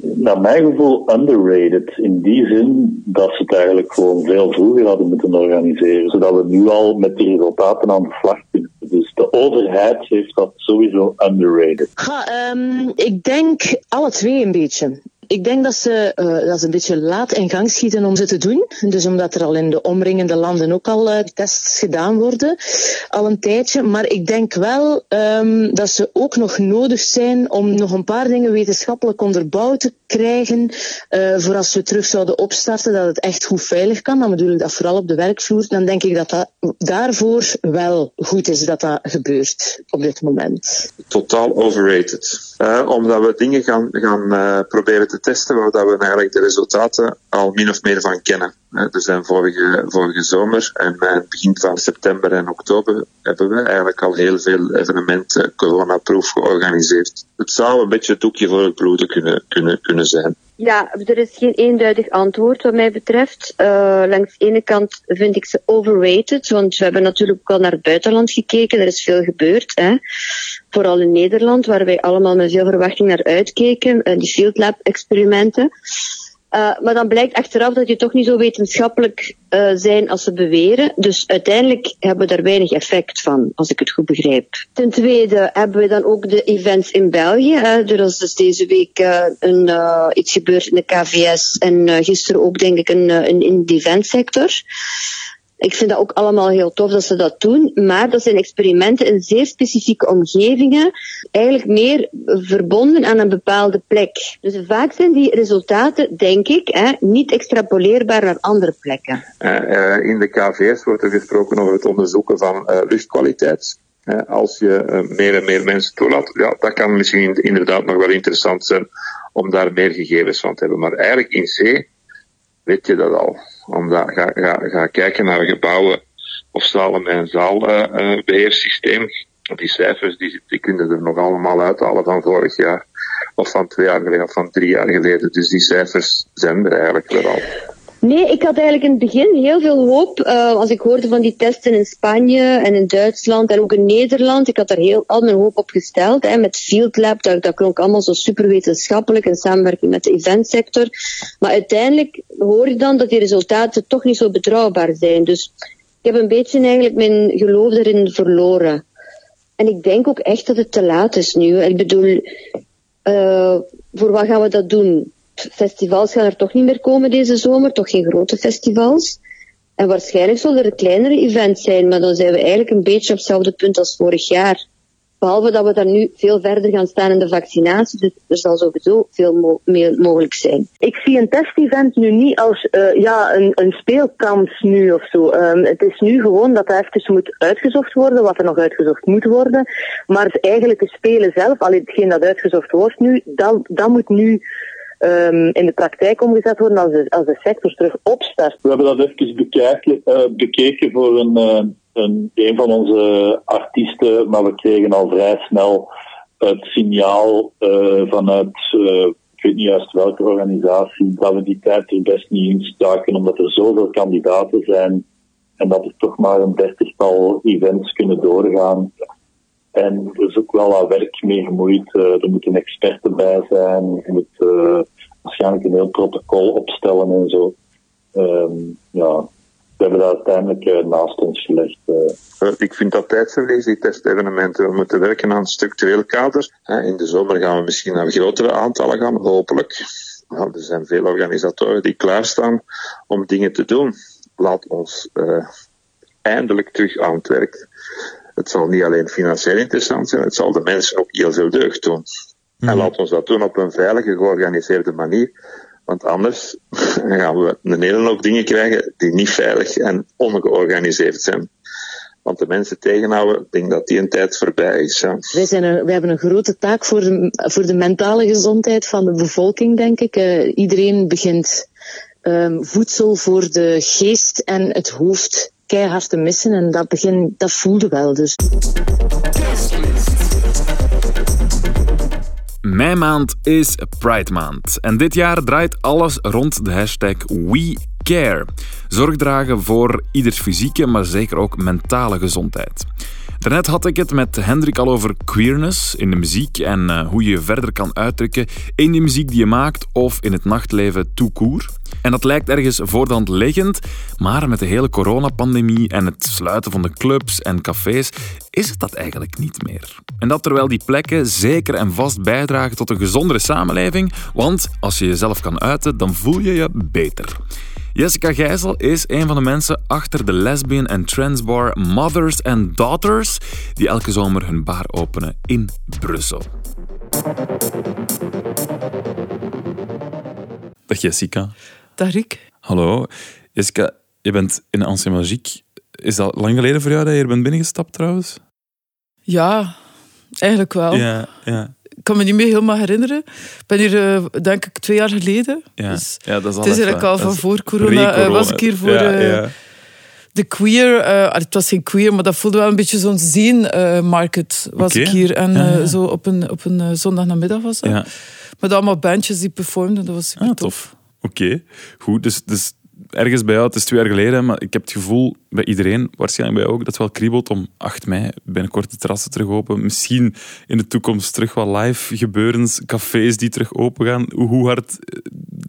naar mijn gevoel underrated. In die zin dat ze het eigenlijk gewoon veel vroeger hadden moeten organiseren. Zodat we nu al met die resultaten aan de slag kunnen. Dus de overheid heeft dat sowieso underrated. Ehm, ik denk alle twee een beetje. Ik denk dat ze, eh, dat ze een beetje laat in gang schieten om ze te doen. Dus omdat er al in de omringende landen ook al eh, tests gedaan worden, al een tijdje. Maar ik denk wel ehm, dat ze ook nog nodig zijn om nog een paar dingen wetenschappelijk onderbouwd te krijgen. eh, voor als we terug zouden opstarten, dat het echt goed veilig kan. Dan bedoel ik dat vooral op de werkvloer. Dan denk ik dat dat daarvoor wel goed is dat dat gebeurt op dit moment. totaal overrated. Eh, omdat we dingen gaan, gaan eh, proberen te testen waar dat we eigenlijk de resultaten al min of meer van kennen. Eh, dus vorige, vorige zomer en eh, begin van september en oktober hebben we eigenlijk al heel veel evenementen coronaproof georganiseerd. Het zou een beetje het doekje voor het bloeden kunnen, kunnen, kunnen zijn. Ja, er is geen eenduidig antwoord wat mij betreft. Uh, langs de ene kant vind ik ze overrated, want we hebben natuurlijk ook al naar het buitenland gekeken. Er is veel gebeurd, hè. Vooral in Nederland, waar wij allemaal met veel verwachting naar uitkeken. Uh, die field lab experimenten. Uh, maar dan blijkt achteraf dat die toch niet zo wetenschappelijk uh, zijn als ze beweren. Dus uiteindelijk hebben we daar weinig effect van, als ik het goed begrijp. Ten tweede hebben we dan ook de events in België. Hè. Er is dus deze week een, iets gebeurd in de KVS en gisteren ook denk ik een, een in de eventsector. Ik vind dat ook allemaal heel tof dat ze dat doen, maar dat zijn experimenten in zeer specifieke omgevingen, eigenlijk meer verbonden aan een bepaalde plek. Dus vaak zijn die resultaten, denk ik, hè, niet extrapoleerbaar naar andere plekken. Uh, uh, in de KVS wordt er gesproken over het onderzoeken van uh, luchtkwaliteit. als je meer en meer mensen toelaat, ja, dat kan misschien inderdaad nog wel interessant zijn om daar meer gegevens van te hebben. Maar eigenlijk in zee weet je dat al omdat ga, ga, ga kijken naar gebouwen of zalen met een zaalbeheersysteem. Uh, die cijfers die, die kunnen er nog allemaal uithalen van vorig jaar. Of van twee jaar geleden of van drie jaar geleden. Dus die cijfers zijn er eigenlijk wel al. Nee, ik had eigenlijk in het begin heel veel hoop. Uh, als ik hoorde van die testen in Spanje en in Duitsland en ook in Nederland. Ik had daar heel, al mijn hoop op gesteld. Hè, met Field Lab, dat, dat klonk allemaal zo super wetenschappelijk in samenwerking met de eventsector. Maar uiteindelijk hoor je dan dat die resultaten toch niet zo betrouwbaar zijn. Dus ik heb een beetje eigenlijk mijn geloof erin verloren. En ik denk ook echt dat het te laat is nu. Ik bedoel, uh, voor wat gaan we dat doen? Festivals gaan er toch niet meer komen deze zomer, toch geen grote festivals. En waarschijnlijk zullen er kleinere events zijn, maar dan zijn we eigenlijk een beetje op hetzelfde punt als vorig jaar. Behalve dat we daar nu veel verder gaan staan in de vaccinatie, dus er zal sowieso veel meer mogelijk zijn. Ik zie een testevent nu niet als uh, ja, een, een speelkans nu of zo. Um, het is nu gewoon dat er even moet uitgezocht worden, wat er nog uitgezocht moet worden. Maar het eigenlijke spelen zelf, alleen hetgeen dat uitgezocht wordt nu, dat, dat moet nu um, in de praktijk omgezet worden als de, als de sector terug opstart. We hebben dat even bekijken, uh, bekeken voor een, uh, een, een van onze artiesten, maar we kregen al vrij snel het signaal uh, vanuit, ik weet niet juist welke organisatie, dat we die tijd er best niet in staken, omdat er zoveel kandidaten zijn en dat er toch maar een dertigtal events kunnen doorgaan. En er is ook wel wat werk mee gemoeid. Uh, er moeten experten bij zijn. Je moet uh, waarschijnlijk een heel protocol opstellen en zo. Um, ja, we hebben dat uiteindelijk uh, naast ons gelegd. Ik vind dat tijdverlies, die testevenementen. We moeten werken aan een structureel kader. In de zomer gaan we misschien naar grotere aantallen gaan, hopelijk. Nou, er zijn veel organisatoren die klaarstaan om dingen te doen. Laat ons eindelijk terug aan het werk het zal niet alleen financieel interessant zijn, het zal de mensen ook heel veel deugd doen. Mm. En laat ons dat doen op een veilige, georganiseerde manier. Want anders gaan we een hele hoop dingen krijgen die niet veilig en ongeorganiseerd zijn. Want de mensen tegenhouden, ik denk dat die een tijd voorbij is. Ja. Wij, zijn er, wij hebben een grote taak voor de, voor de mentale gezondheid van de bevolking, denk ik. Uh, iedereen begint um, voedsel voor de geest en het hoofd keihard te missen. En dat, begin, dat voelde wel. Dus. Maand is Pride maand. En dit jaar draait alles rond de hashtag WeCare. Zorg dragen voor ieders fysieke, maar zeker ook mentale gezondheid. Daarnet had ik het met Hendrik al over queerness in de muziek en uh, hoe je je verder kan uitdrukken in de muziek die je maakt of in het nachtleven court. En dat lijkt ergens voor liggend, maar met de hele coronapandemie en het sluiten van de clubs en cafés is het dat eigenlijk niet meer. En dat terwijl die plekken zeker en vast bijdragen tot een gezondere samenleving, want als je jezelf kan uiten, dan voel je je beter. Jessica Gijzel is een van de mensen achter de lesbian en transbar Mothers and Daughters, die elke zomer hun bar openen in Brussel. Dag Jessica. Rick. Hallo. Jessica, je bent in Ancien Magique. Is dat lang geleden voor jou dat je hier bent binnengestapt trouwens? Ja, eigenlijk wel. Ja, ja. Ik kan me niet meer helemaal herinneren. Ik ben hier, eh, denk ik, twee jaar geleden. Ja, Dus ja dat is al het is eigenlijk al van voor corona. eh, was ik hier voor Ja, eh, ja. de queer... ah, het was geen queer, maar dat voelde wel een beetje zo'n scene-market. was Oké. ik hier. En Ja, ja. zo op een, op een zondagnamiddag was dat. Ja. Met allemaal bandjes die performden. Dat was super Ah, tof. tof. Oké, goed. Dus, dus ergens bij jou, het is twee jaar geleden, maar ik heb het gevoel bij iedereen, waarschijnlijk bij jou ook, dat het wel kriebelt om 8 mei binnenkort de terrassen terug open. Misschien in de toekomst terug wat live gebeurens, cafés die terug open gaan. Hoe, hard eh,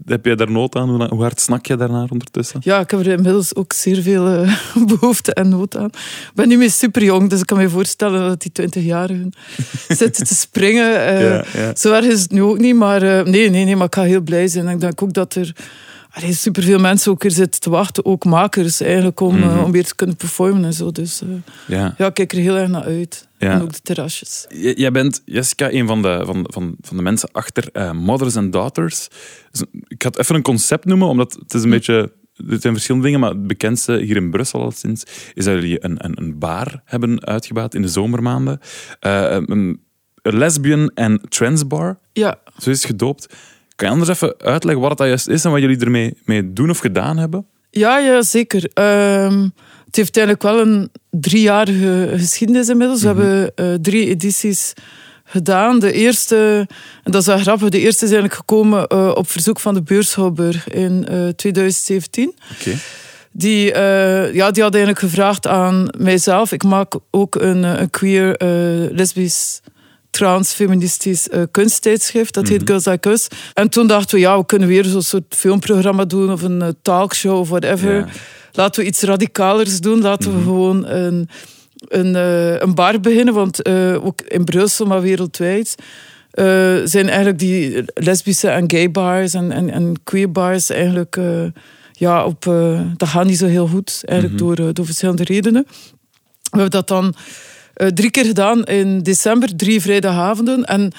heb jij daar nood aan? Hoe, hard snak je daarnaar ondertussen? Ja, ik heb er inmiddels ook zeer veel eh, behoefte en nood aan. Ik ben niet meer super jong, dus ik kan me voorstellen dat die 20-jarigen zitten te springen. Ja, ja. Zo erg is het nu ook niet, maar nee, nee, nee, maar ik ga heel blij zijn. En ik denk ook dat er allee, superveel mensen ook hier zitten te wachten, ook makers eigenlijk, om, eh, Mhm. om weer te kunnen performen en zo. Dus eh, Ja. ja, ik kijk er heel erg naar uit. Ja. En ook de terrasjes. J- Jij bent, Jessica, een van de, van, van, van de mensen achter eh, Mothers and Daughters. Dus ik ga het even een concept noemen, omdat het is een beetje... Het zijn verschillende dingen, maar het bekendste hier in Brussel al sinds is dat jullie een, een, een bar hebben uitgebaat in de zomermaanden. Een een lesbian en transbar, Ja, zo is het gedoopt. Kan je anders even uitleggen wat dat juist is en wat jullie ermee mee doen of gedaan hebben? Ja, ja zeker. Ehm, het heeft eigenlijk wel een driejarige geschiedenis inmiddels. Mhm. We hebben eh, drie edities gedaan. De eerste, en dat is wel grappig, de eerste is eigenlijk gekomen eh, op verzoek van de Beurshouwburg in eh, 2017. Oké. Die, eh, ja, die had eigenlijk gevraagd aan mijzelf. Ik maak ook een, eh, een queer, eh, lesbisch, trans, feministisch eh, kunsttijdschrift. Dat heet Girls Like Us. En toen dachten we, ja, we kunnen weer zo'n soort filmprogramma doen of een eh, talkshow of whatever. Laten we iets radicalers doen. Laten we gewoon een, een, eh, een bar beginnen. Want ook in Brussel, maar wereldwijd... zijn eigenlijk die lesbische en gay bars en, en, en queer bars eigenlijk... ja, op, dat gaat niet zo heel goed, eigenlijk door, eh, door verschillende redenen. We hebben dat dan drie keer gedaan in december, drie vrijdagavonden. En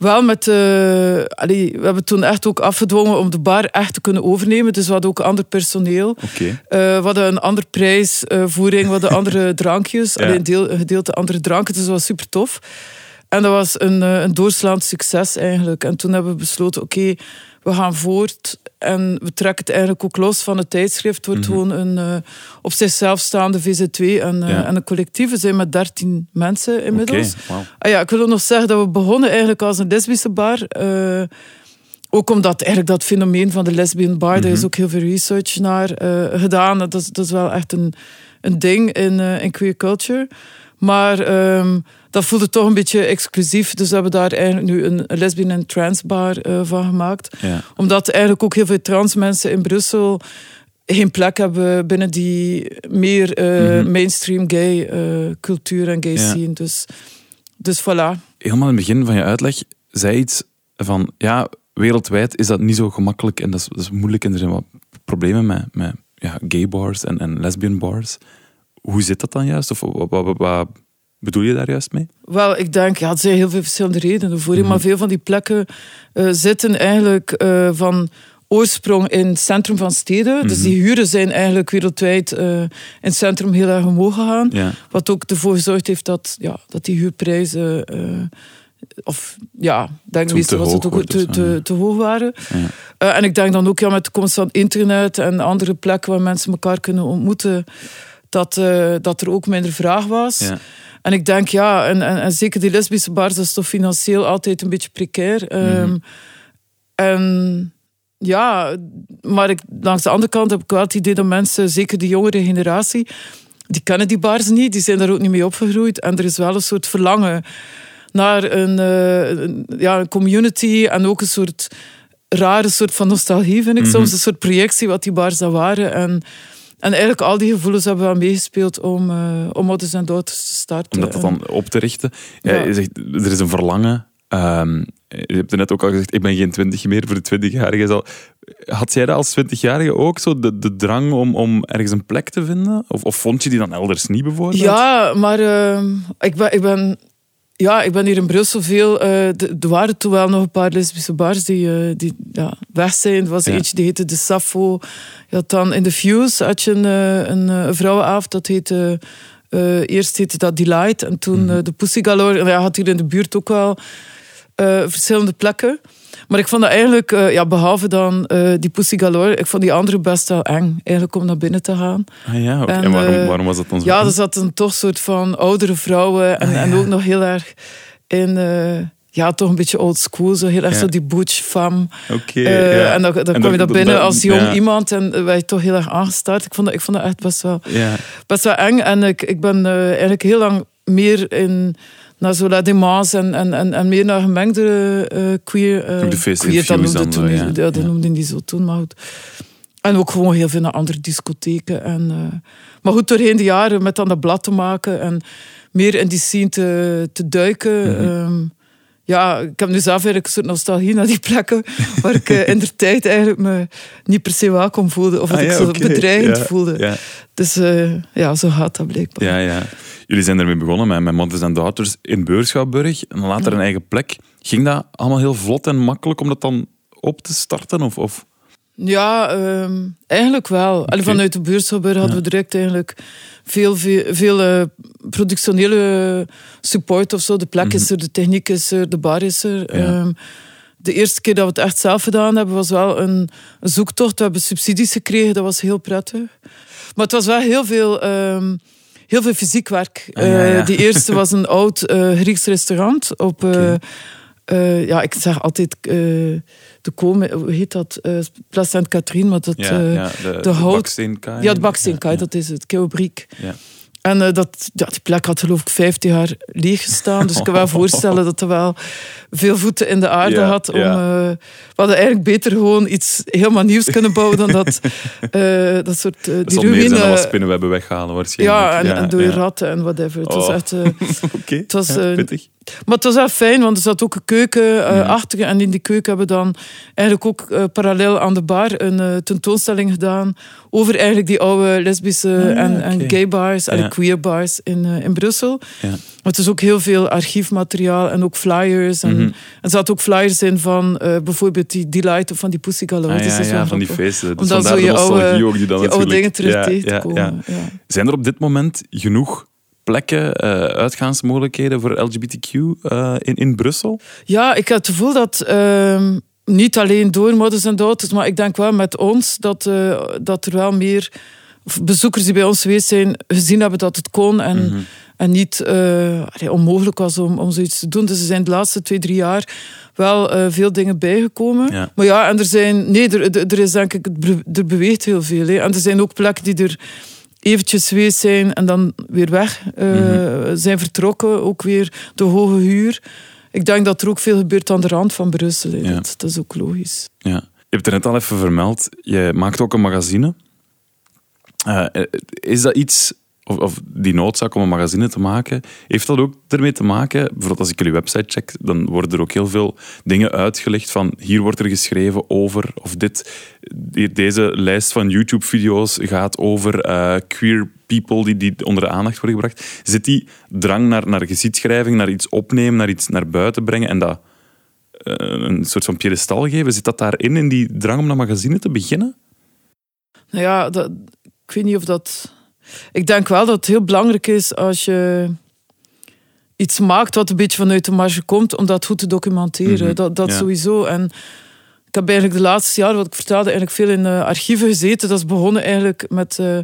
wel met... eh, allee, we hebben toen echt ook afgedwongen om de bar echt te kunnen overnemen. Dus we hadden ook ander personeel. Eh, we hadden een andere prijsvoering, we hadden andere drankjes. Ja. Alleen een, deel, een gedeelte andere dranken, dus dat was super tof. En dat was een, eh, een doorslaand succes eigenlijk. En toen hebben we besloten, oké, we gaan voort. En we trekken het eigenlijk ook los van het tijdschrift. Het wordt gewoon een eh, op zichzelf staande VZ2 en, eh, Ja. en een collectief. We zijn met 13 mensen inmiddels. Ah ja, ik wil ook nog zeggen dat we begonnen eigenlijk als een lesbische bar. Eh, ook omdat eigenlijk dat fenomeen van de lesbian bar, daar is ook heel veel research naar gedaan. Dat is, dat is wel echt een, een ding in, in queer culture. Maar ehm, dat voelde toch een beetje exclusief. Dus we hebben daar eigenlijk nu een, lesbian en trans bar eh, van gemaakt. Ja. Omdat eigenlijk ook heel veel trans mensen in Brussel geen plek hebben binnen die meer eh, mainstream gay eh, cultuur en gay Ja. scene. Dus, dus voilà. helemaal in het begin van je uitleg zei iets van, ja, wereldwijd is dat niet zo gemakkelijk en dat is, dat is moeilijk en er zijn wat problemen met, met ja, gay bars en, en lesbian bars. Hoe zit dat dan juist? Of wat bedoel je daar juist mee? Wel, ik denk, ja, er zijn heel veel verschillende redenen voor. Mhm. Maar veel van die plekken eh, zitten eigenlijk eh, van oorsprong in het centrum van steden. Dus Mhm. die huren zijn eigenlijk wereldwijd eh, in het centrum heel erg omhoog gegaan. Ja. Wat ook ervoor gezorgd heeft dat, ja, dat die huurprijzen... of ja, ik denk meestal was het ook te, zo, te, te hoog waren. Ja. En ik denk dan ook ja, met de komst van internet en andere plekken waar mensen elkaar kunnen ontmoeten, dat, dat er ook minder vraag was. Ja. En ik denk, ja, en, en, en zeker die lesbische bars, dat is toch financieel altijd een beetje precair. Ehm, En ja, maar ik, langs de andere kant heb ik wel het idee dat mensen, zeker de jongere generatie, die kennen die bars niet, die zijn daar ook niet mee opgegroeid. En er is wel een soort verlangen naar een, eh, een- ja, een community en ook een soort rare soort van nostalgie, vind ik Mhm. soms. Een soort projectie wat die bars dan waren. En, en eigenlijk al die gevoelens hebben wel meegespeeld om, eh om Mothers and Daughters te starten. Om dat dan op te richten. Ja, Ja. Je zegt, er is een verlangen. Ehm, je hebt er net ook al gezegd, ik ben geen twintig meer voor de twintigjarige. Had jij dat als twintigjarige ook, zo de, de drang om, om ergens een plek te vinden? Of, of vond je die dan elders niet bijvoorbeeld? Ja, maar ehm, ik, ben, ik, ben, ja, ik ben hier in Brussel veel. eh, er waren toen wel nog een paar lesbische bars die, eh, die ja, weg zijn. Er was Ja. eentje die heette De Sappho. Je had dan in de Fuse had je een, eh, een, eh, een vrouwenavond. Dat heette, eh, eerst heette dat Delight en toen Mhm. eh, de Pussy Galore. En ja, had hier in de buurt ook wel eh, verschillende plekken. Maar ik vond dat eigenlijk, eh, ja, behalve dan eh, die Pussy Galore, ik vond die andere best wel eng. Eigenlijk om naar binnen te gaan. Ah, ja, oké. En, en waarom, eh, waarom was dat dan zo? Ja, er zaten toch soort van oudere vrouwen en, Ah, ja. en ook nog heel erg in, eh, ja, toch een beetje old school, zo heel erg Ja. zo die butch femme. Oké, ja. En dan, dan En kwam dat- je daar binnen dat- als jong ja. iemand en werd je toch heel erg aangestaard. Ik vond dat, ik vond dat echt best wel, Ja. best wel eng. En ik, ik ben eh, eigenlijk heel lang meer in naar zo La Démence en, en, en, en meer naar gemengde eh, queer. Ook de queer, dat noemde dan toen zo, niet- ja. ja, dat Ja. die zo toen, maar goed. En ook gewoon heel veel naar andere discotheken. En, maar goed, doorheen de jaren met dan dat blad te maken en meer in die scene te, te duiken. Mhm. ehm, ja, ik heb nu zelf eigenlijk een soort nostalgie naar die plekken waar ik eh, in de tijd eigenlijk me niet per se welkom voelde. Of dat Ah, ik ja, zo bedreigend Ja, voelde. Ja. Dus eh, ja, zo gaat dat blijkbaar. Ja, ja. Jullie zijn ermee begonnen met, met Mothers and Daughters in Beurschouwburg. En later een eigen plek. Ging dat allemaal heel vlot en makkelijk om dat dan op te starten? Of, of... Ja, ehm, eigenlijk wel. Vanuit de buurtschouwburg hadden we direct eigenlijk veel, veel, veel eh, productionele support of zo. De plek is er, de techniek is er, de bar is er. Mhm. Ja. Ehm, de eerste keer dat we het echt zelf gedaan hebben, was wel een, zoektocht. We hebben subsidies gekregen, dat was heel prettig. Maar het was wel heel veel, ehm, heel veel fysiek werk. Ah, ja, Eh, die eerste was een oud eh, Grieks restaurant op... ja, ik zeg altijd de komen, hoe heet dat? eh Place Sainte-Catherine, maar dat... Ja, eh, ja, de, hout- baksteenkaai. ja, de baksteenkaai, Ja, dat is het, Keobriek. Ja. En eh, dat, ja, die plek had geloof ik 50 jaar leeg gestaan. Dus ik kan wel voorstellen dat er wel veel voeten in de aarde had. Om, eh, we hadden eigenlijk beter gewoon iets helemaal nieuws kunnen bouwen dan dat, eh, dat soort... die zal meer zijn dan wat ruïne. spinnenwebben weghalen waarschijnlijk. Ja, en, en door ja. ratten en whatever. Het was Oh. echt... Oké, Het was, ja, eh, pittig. Maar het was wel fijn, want er zat ook een keuken eh, Ja. achter. En in die keuken hebben we dan eigenlijk ook eh, parallel aan de bar een eh, tentoonstelling gedaan over eigenlijk die oude lesbische Ah, ja, en, en gay bars en Ja. queer bars in, in Brussel. Ja. Maar het is ook heel veel archiefmateriaal en ook flyers. En, Mhm. er zaten ook flyers in van bijvoorbeeld die Delight of van die Pussy Galore. Ah, ja, van die feesten. Dus Omdat vandaar zo je oude- ook die dan Die oude dingen terug tegenkomen. Zijn er op dit moment genoeg plekken, eh, uitgaansmogelijkheden voor LGBTQ eh, in, in Brussel? Ja, ik heb het gevoel dat ehm, niet alleen door Mothers and Daughters, maar ik denk wel met ons dat, eh, dat er wel meer bezoekers die bij ons geweest zijn gezien hebben dat het kon en, Mhm. en niet onmogelijk was om, om zoiets te doen. Dus er zijn de laatste twee, drie jaar wel veel dingen bijgekomen. Ja. Maar ja, en er zijn, nee, er, er is denk ik, er beweegt heel veel. Hè. En er zijn ook plekken die er eventjes geweest zijn en dan weer weg eh, Mhm. zijn vertrokken. Ook weer de hoge huur. Ik denk dat er ook veel gebeurt aan de rand van Brussel. Ja. Dat, dat is ook logisch. Ja. Je hebt het er net al even vermeld. Je maakt ook een magazine. Eh, is dat iets, of, die noodzaak om een magazine te maken, heeft dat ook ermee te maken? Bijvoorbeeld als ik jullie website check, dan worden er ook heel veel dingen uitgelegd van hier wordt er geschreven over, of dit, deze lijst van YouTube-video's gaat over eh, queer people die, die onder de aandacht worden gebracht. Zit die drang naar, naar geschiedschrijving, naar iets opnemen, naar iets naar buiten brengen en dat eh, een soort van piedestal geven, zit dat daarin, in die drang om dat magazine te beginnen? Nou ja, ik weet niet of dat... Ik denk wel dat het heel belangrijk is als je iets maakt wat een beetje vanuit de marge komt, om dat goed te documenteren. Mhm, Dat, dat ja. sowieso. En ik heb eigenlijk de laatste jaren, wat ik vertelde, eigenlijk veel in archieven gezeten. Dat is begonnen eigenlijk met, eh,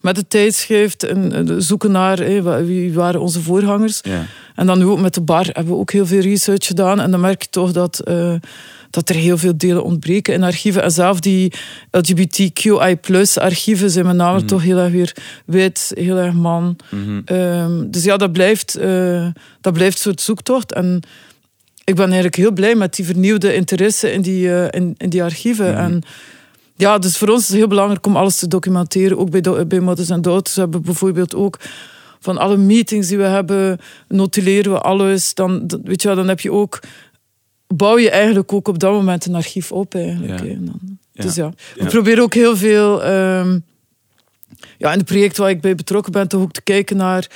met het tijdschrift en eh, zoeken naar wie waren onze voorgangers. Ja. En dan nu ook met de bar hebben we ook heel veel research gedaan. En dan merk je toch dat, eh, dat er heel veel delen ontbreken in archieven. En zelf die LGBTQI-archieven zijn met name toch heel erg weer wit, heel erg man. Mhm. Ehm, dus ja, dat blijft, eh, dat blijft een soort zoektocht. En ik ben eigenlijk heel blij met die vernieuwde interesse in die, eh, in, in die archieven. Mhm. En ja, dus voor ons is het heel belangrijk om alles te documenteren. Ook bij, do- bij Mothers and Daughters we hebben bijvoorbeeld ook van alle meetings die we hebben, notuleren we alles. Dan, weet je wel, dan heb je ook, bouw je eigenlijk ook op dat moment een archief op eigenlijk. Ja. dan- Ja. Dus ja, we Ja. proberen ook heel veel, ehm, ja, in het project waar ik bij betrokken ben, toch ook te kijken naar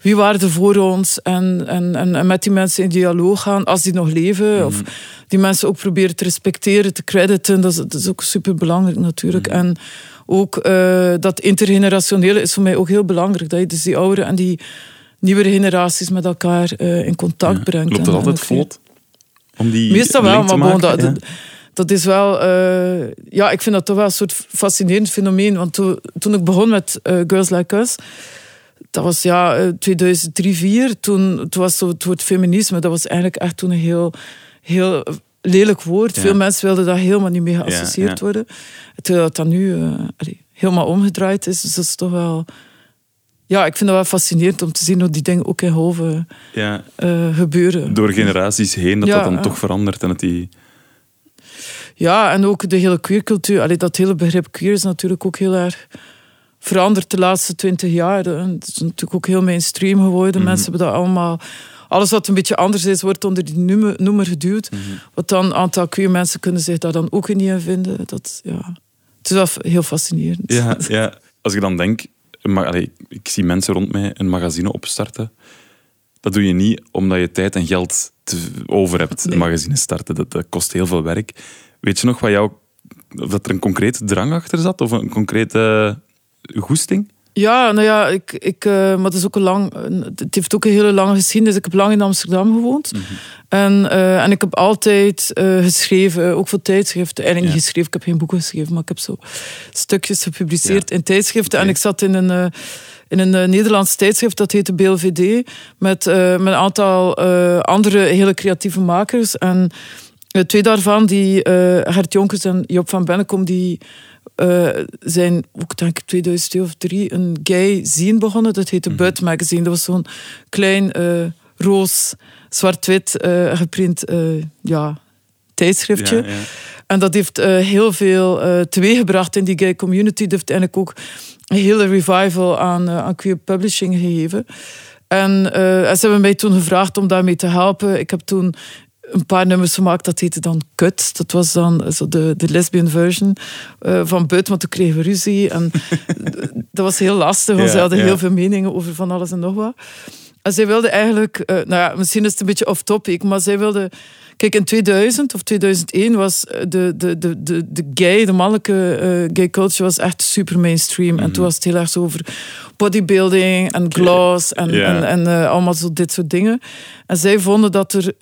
wie waren er voor ons en, en, en, en met die mensen in dialoog gaan, als die nog leven. Of die mensen ook proberen te respecteren, te crediten. Dat is, dat is ook super belangrijk natuurlijk. En ook eh, dat intergenerationele is voor mij ook heel belangrijk. Dat je dus die oudere en die nieuwere generaties met elkaar eh, in contact brengt. Loopt dat altijd vlot? Om die Meestal wel, maar bon, maken? dat, Ja. dat, is wel... eh, ja, ik vind dat toch wel een soort fascinerend fenomeen. Want toen, toen ik begon met eh, Girls Like Us... Dat was ja, eh, 2003, 2004. Toen, toen was zo het woord feminisme. Dat was eigenlijk echt toen een heel, heel lelijk woord. Ja. Veel mensen wilden daar helemaal niet mee geassocieerd ja. worden. Terwijl dat dan nu eh, allee, helemaal omgedraaid is. Dus dat is toch wel... Ja, ik vind dat wel fascinerend om te zien hoe die dingen ook in Hoven Ja, eh, gebeuren. door generaties heen dat Ja, dat dan ja. toch verandert en dat die... Ja, en ook de hele queercultuur. Allee, dat hele begrip queer is natuurlijk ook heel erg veranderd de laatste twintig jaar. En Het is natuurlijk ook heel mainstream geworden. Mensen hebben dat allemaal... Alles wat een beetje anders is, wordt onder die noemer, noemer geduwd. Wat dan een aantal queer mensen kunnen zich daar dan ook niet in vinden. Dat, ja. Het is wel heel fascinerend. Ja, ja. Als ik dan denk, ma- allee, ik zie mensen rond mij een magazine opstarten. Dat doe je niet omdat je tijd en geld te over hebt, een magazine starten. Dat, dat kost heel veel werk. Weet je nog wat jou, of dat er een concrete drang achter zat? Of een concrete goesting? Ja, nou ja, ik, ik, eh, maar het is ook een lang. Het heeft ook een hele lange geschiedenis. Ik heb lang in Amsterdam gewoond. En, eh, en ik heb altijd eh, geschreven, ook voor tijdschriften. Eigenlijk niet Ja. geschreven, ik heb geen boeken geschreven, maar ik heb zo stukjes gepubliceerd Ja. in tijdschriften. En ik zat in een, in een Nederlands tijdschrift, dat heette BLVD, met, met een aantal andere hele creatieve makers. En twee daarvan, die, Gert Jonkers en Job van Bennekom, die eh, zijn ook denk ik 2002 of 2003 een gay zine begonnen. Dat heette Butt Magazine. Dat was zo'n klein eh, roos, zwart-wit eh, geprint ja, tijdschriftje. Ja, ja. En dat heeft heel veel teweeggebracht in die gay community. Dat heeft eigenlijk ook een hele revival aan, aan queer publishing gegeven. En, en ze hebben mij toen gevraagd om daarmee te helpen. Ik heb toen een paar nummers gemaakt, dat heette dan Kut. Dat was dan zo de, de lesbian version eh, van Buit, want toen kregen we ruzie. En dat was heel lastig, want Ja, ze hadden ja. heel veel meningen over van alles en nog wat. En zij wilde eigenlijk, eh, nou ja, misschien is het een beetje off-topic, maar zij wilde... Kijk, in 2000 of 2001 was eh, de, de, de, de, de gay, de mannelijke gay culture was echt super mainstream. Mhm. En toen was het heel erg zo over bodybuilding en gloss en, en, en allemaal zo dit soort dingen. En zij vonden dat er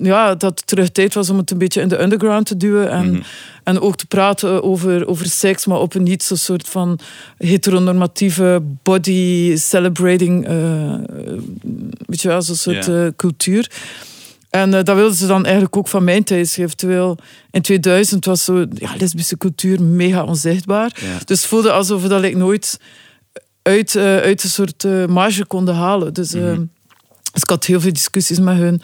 ja, dat het terug tijd was om het een beetje in de underground te duwen. En, Mhm. en ook te praten over, over seks, maar op een niet zo soort van heteronormatieve body celebrating, eh, weet je wel, zo'n soort eh, cultuur. En eh, dat wilden ze dan eigenlijk ook van mijn tijdschrift. Terwijl in 2000 was zo, ja, lesbische cultuur mega onzichtbaar. Ja. Dus het voelde alsof we dat ik nooit uit, uit een soort marge konden halen. Dus, eh, dus ik had heel veel discussies met hun.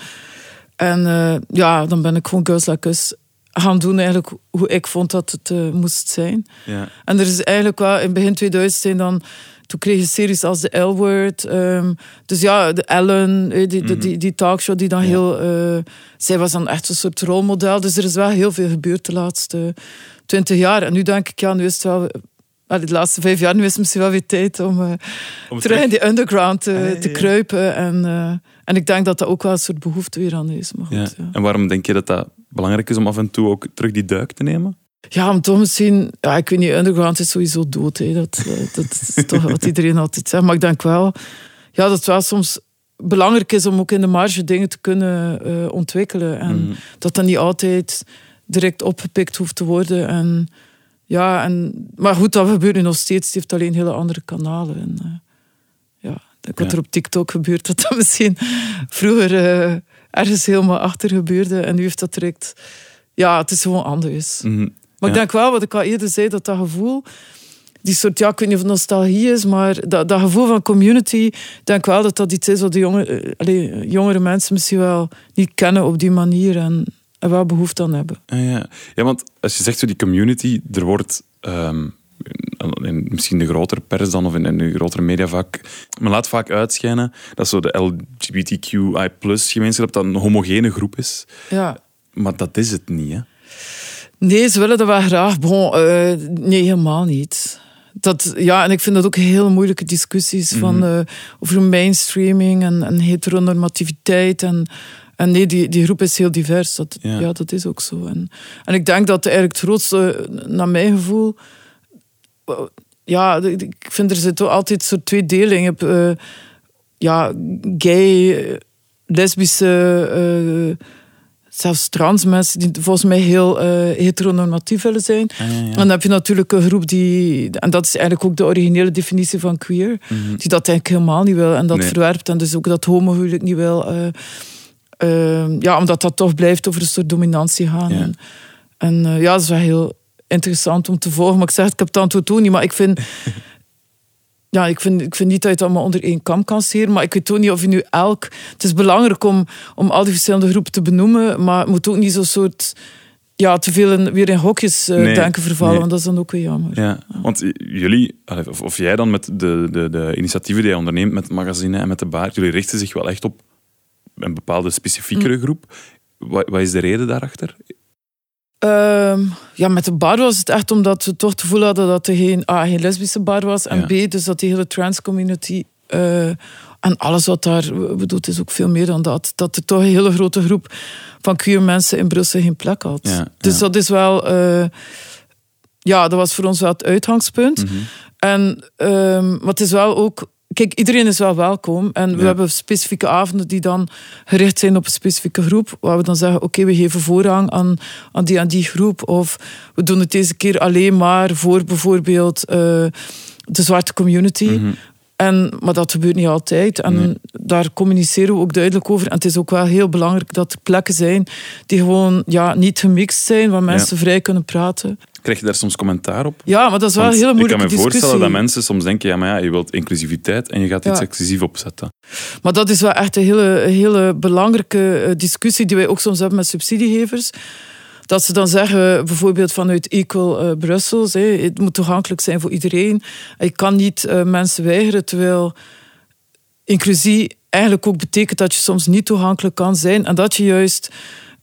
En eh, ja, dan ben ik gewoon Girls Like Us gaan doen eigenlijk hoe ik vond dat het eh, moest zijn. Ja. En er is eigenlijk wel, in begin 2000 zijn dan... Toen kreeg je series als de L-Word. ehm, dus ja, de Ellen, eh, die, die, die, die talkshow die dan heel... zij was dan echt een soort rolmodel. Dus er is wel heel veel gebeurd de laatste twintig jaar. En nu denk ik, ja, nu is het wel... de laatste vijf jaar, nu is het misschien wel weer tijd om, Om terug in die underground te, Ah, ja, ja, te ja. kruipen. En, eh, en ik denk dat dat ook wel een soort behoefte weer aan is. Maar goed, Ja. En waarom denk je dat dat belangrijk is om af en toe ook terug die duik te nemen? Ja, om toch misschien... Ja, ik weet niet, underground is sowieso dood. Hè. Dat, eh, dat is toch wat iedereen altijd zegt. Maar ik denk wel ja, dat het wel soms belangrijk is om ook in de marge dingen te kunnen eh, ontwikkelen. En Mhm. dat dat niet altijd direct opgepikt hoeft te worden. En, ja, en, maar goed, dat gebeurt nu nog steeds. Het heeft alleen hele andere kanalen. En, eh, ik wat er op TikTok gebeurt, dat dat misschien vroeger eh, ergens helemaal achter gebeurde. En nu heeft dat direct... Ja, het is gewoon anders. Mhm. Maar ik denk wel, wat ik al eerder zei, dat dat gevoel... die soort, ja, ik weet niet of het nostalgie is, maar dat, dat gevoel van community, ik denk wel dat dat iets is wat de jonge, eh, jongere mensen misschien wel niet kennen op die manier en, en wel behoefte aan hebben. Ah, ja. ja, want als je zegt zo die community, er wordt ehm, in misschien de grotere pers dan of in, in de grotere mediavak, men laat vaak uitschijnen dat zo de LGBTQI gemeenschap dat een homogene groep is. Ja. Maar dat is het niet, hè? Nee, ze willen dat wel graag. Bon, eh, nee, helemaal niet. Dat, ja, en ik vind dat ook heel moeilijke discussies van, Mhm. eh, over mainstreaming en, en heteronormativiteit. En, en nee, die, die groep is heel divers. Dat, Ja. ja. dat is ook zo. En, en ik denk dat eigenlijk het grootste, naar mijn gevoel... Ja, ik vind er zit altijd zo twee delen. Je hebt eh, ja, gay, lesbische... eh, zelfs trans mensen die volgens mij heel eh, heteronormatief willen zijn. Ah, ja, ja. En dan heb je natuurlijk een groep die, en dat is eigenlijk ook de originele definitie van queer, die dat eigenlijk helemaal niet wil en dat Nee. verwerpt en dus ook dat homohuwelijk niet wil. ja, omdat dat toch blijft over een soort dominantie gaan. Ja. En, en ja, dat is wel heel interessant om te volgen. Maar ik zeg, het, ik heb het antwoord ook niet, maar ik vind... Ja, ik vind, ik vind niet dat je het allemaal onder één kam kan scheren. Maar ik weet ook niet of je nu elk... Het is belangrijk om, om al die verschillende groepen te benoemen. Maar het moet ook niet zo'n soort... Ja, te veel in, weer in hokjes Nee, denken vervallen. nee. Want dat is dan ook weer jammer. Ja, want jullie, of, of jij dan met de, de, de initiatieven die je onderneemt met het magazine en met de baard, jullie richten zich wel echt op een bepaalde specifiekere groep. Wat, wat is de reden daarachter? Ehm, ja, met de bar was het echt omdat we toch het gevoel hadden dat er geen, A, geen lesbische bar was. En Ja. B, dus dat die hele trans community eh, en alles wat daar, ik bedoel, het is ook veel meer dan dat. Dat er toch een hele grote groep van queer mensen in Brussel geen plek had. Ja, dus dat is wel, eh, ja, dat was voor ons wel het uitgangspunt. Mhm. En, ehm, maar het is wel ook, kijk, iedereen is wel welkom. En we hebben specifieke avonden die dan gericht zijn op een specifieke groep. Waar we dan zeggen, oké, we geven voorrang aan, aan die en die groep. Of we doen het deze keer alleen maar voor bijvoorbeeld eh, de zwarte community. Mhm. En, maar dat gebeurt niet altijd. En Nee. daar communiceren we ook duidelijk over. En het is ook wel heel belangrijk dat er plekken zijn die gewoon ja, niet gemixt zijn, waar mensen vrij kunnen praten. Krijg je daar soms commentaar op? Ja, maar dat is wel een hele ik kan me discussie. voorstellen dat mensen soms denken, ja, maar ja, je wilt inclusiviteit en je gaat iets Ja. exclusief opzetten. Maar dat is wel echt een hele, hele belangrijke eh, discussie die wij ook soms hebben met subsidiegevers. Dat ze dan zeggen, bijvoorbeeld vanuit Equal eh Brussels, het moet toegankelijk zijn voor iedereen. Je kan niet eh, mensen weigeren, terwijl inclusie eigenlijk ook betekent dat je soms niet toegankelijk kan zijn en dat je juist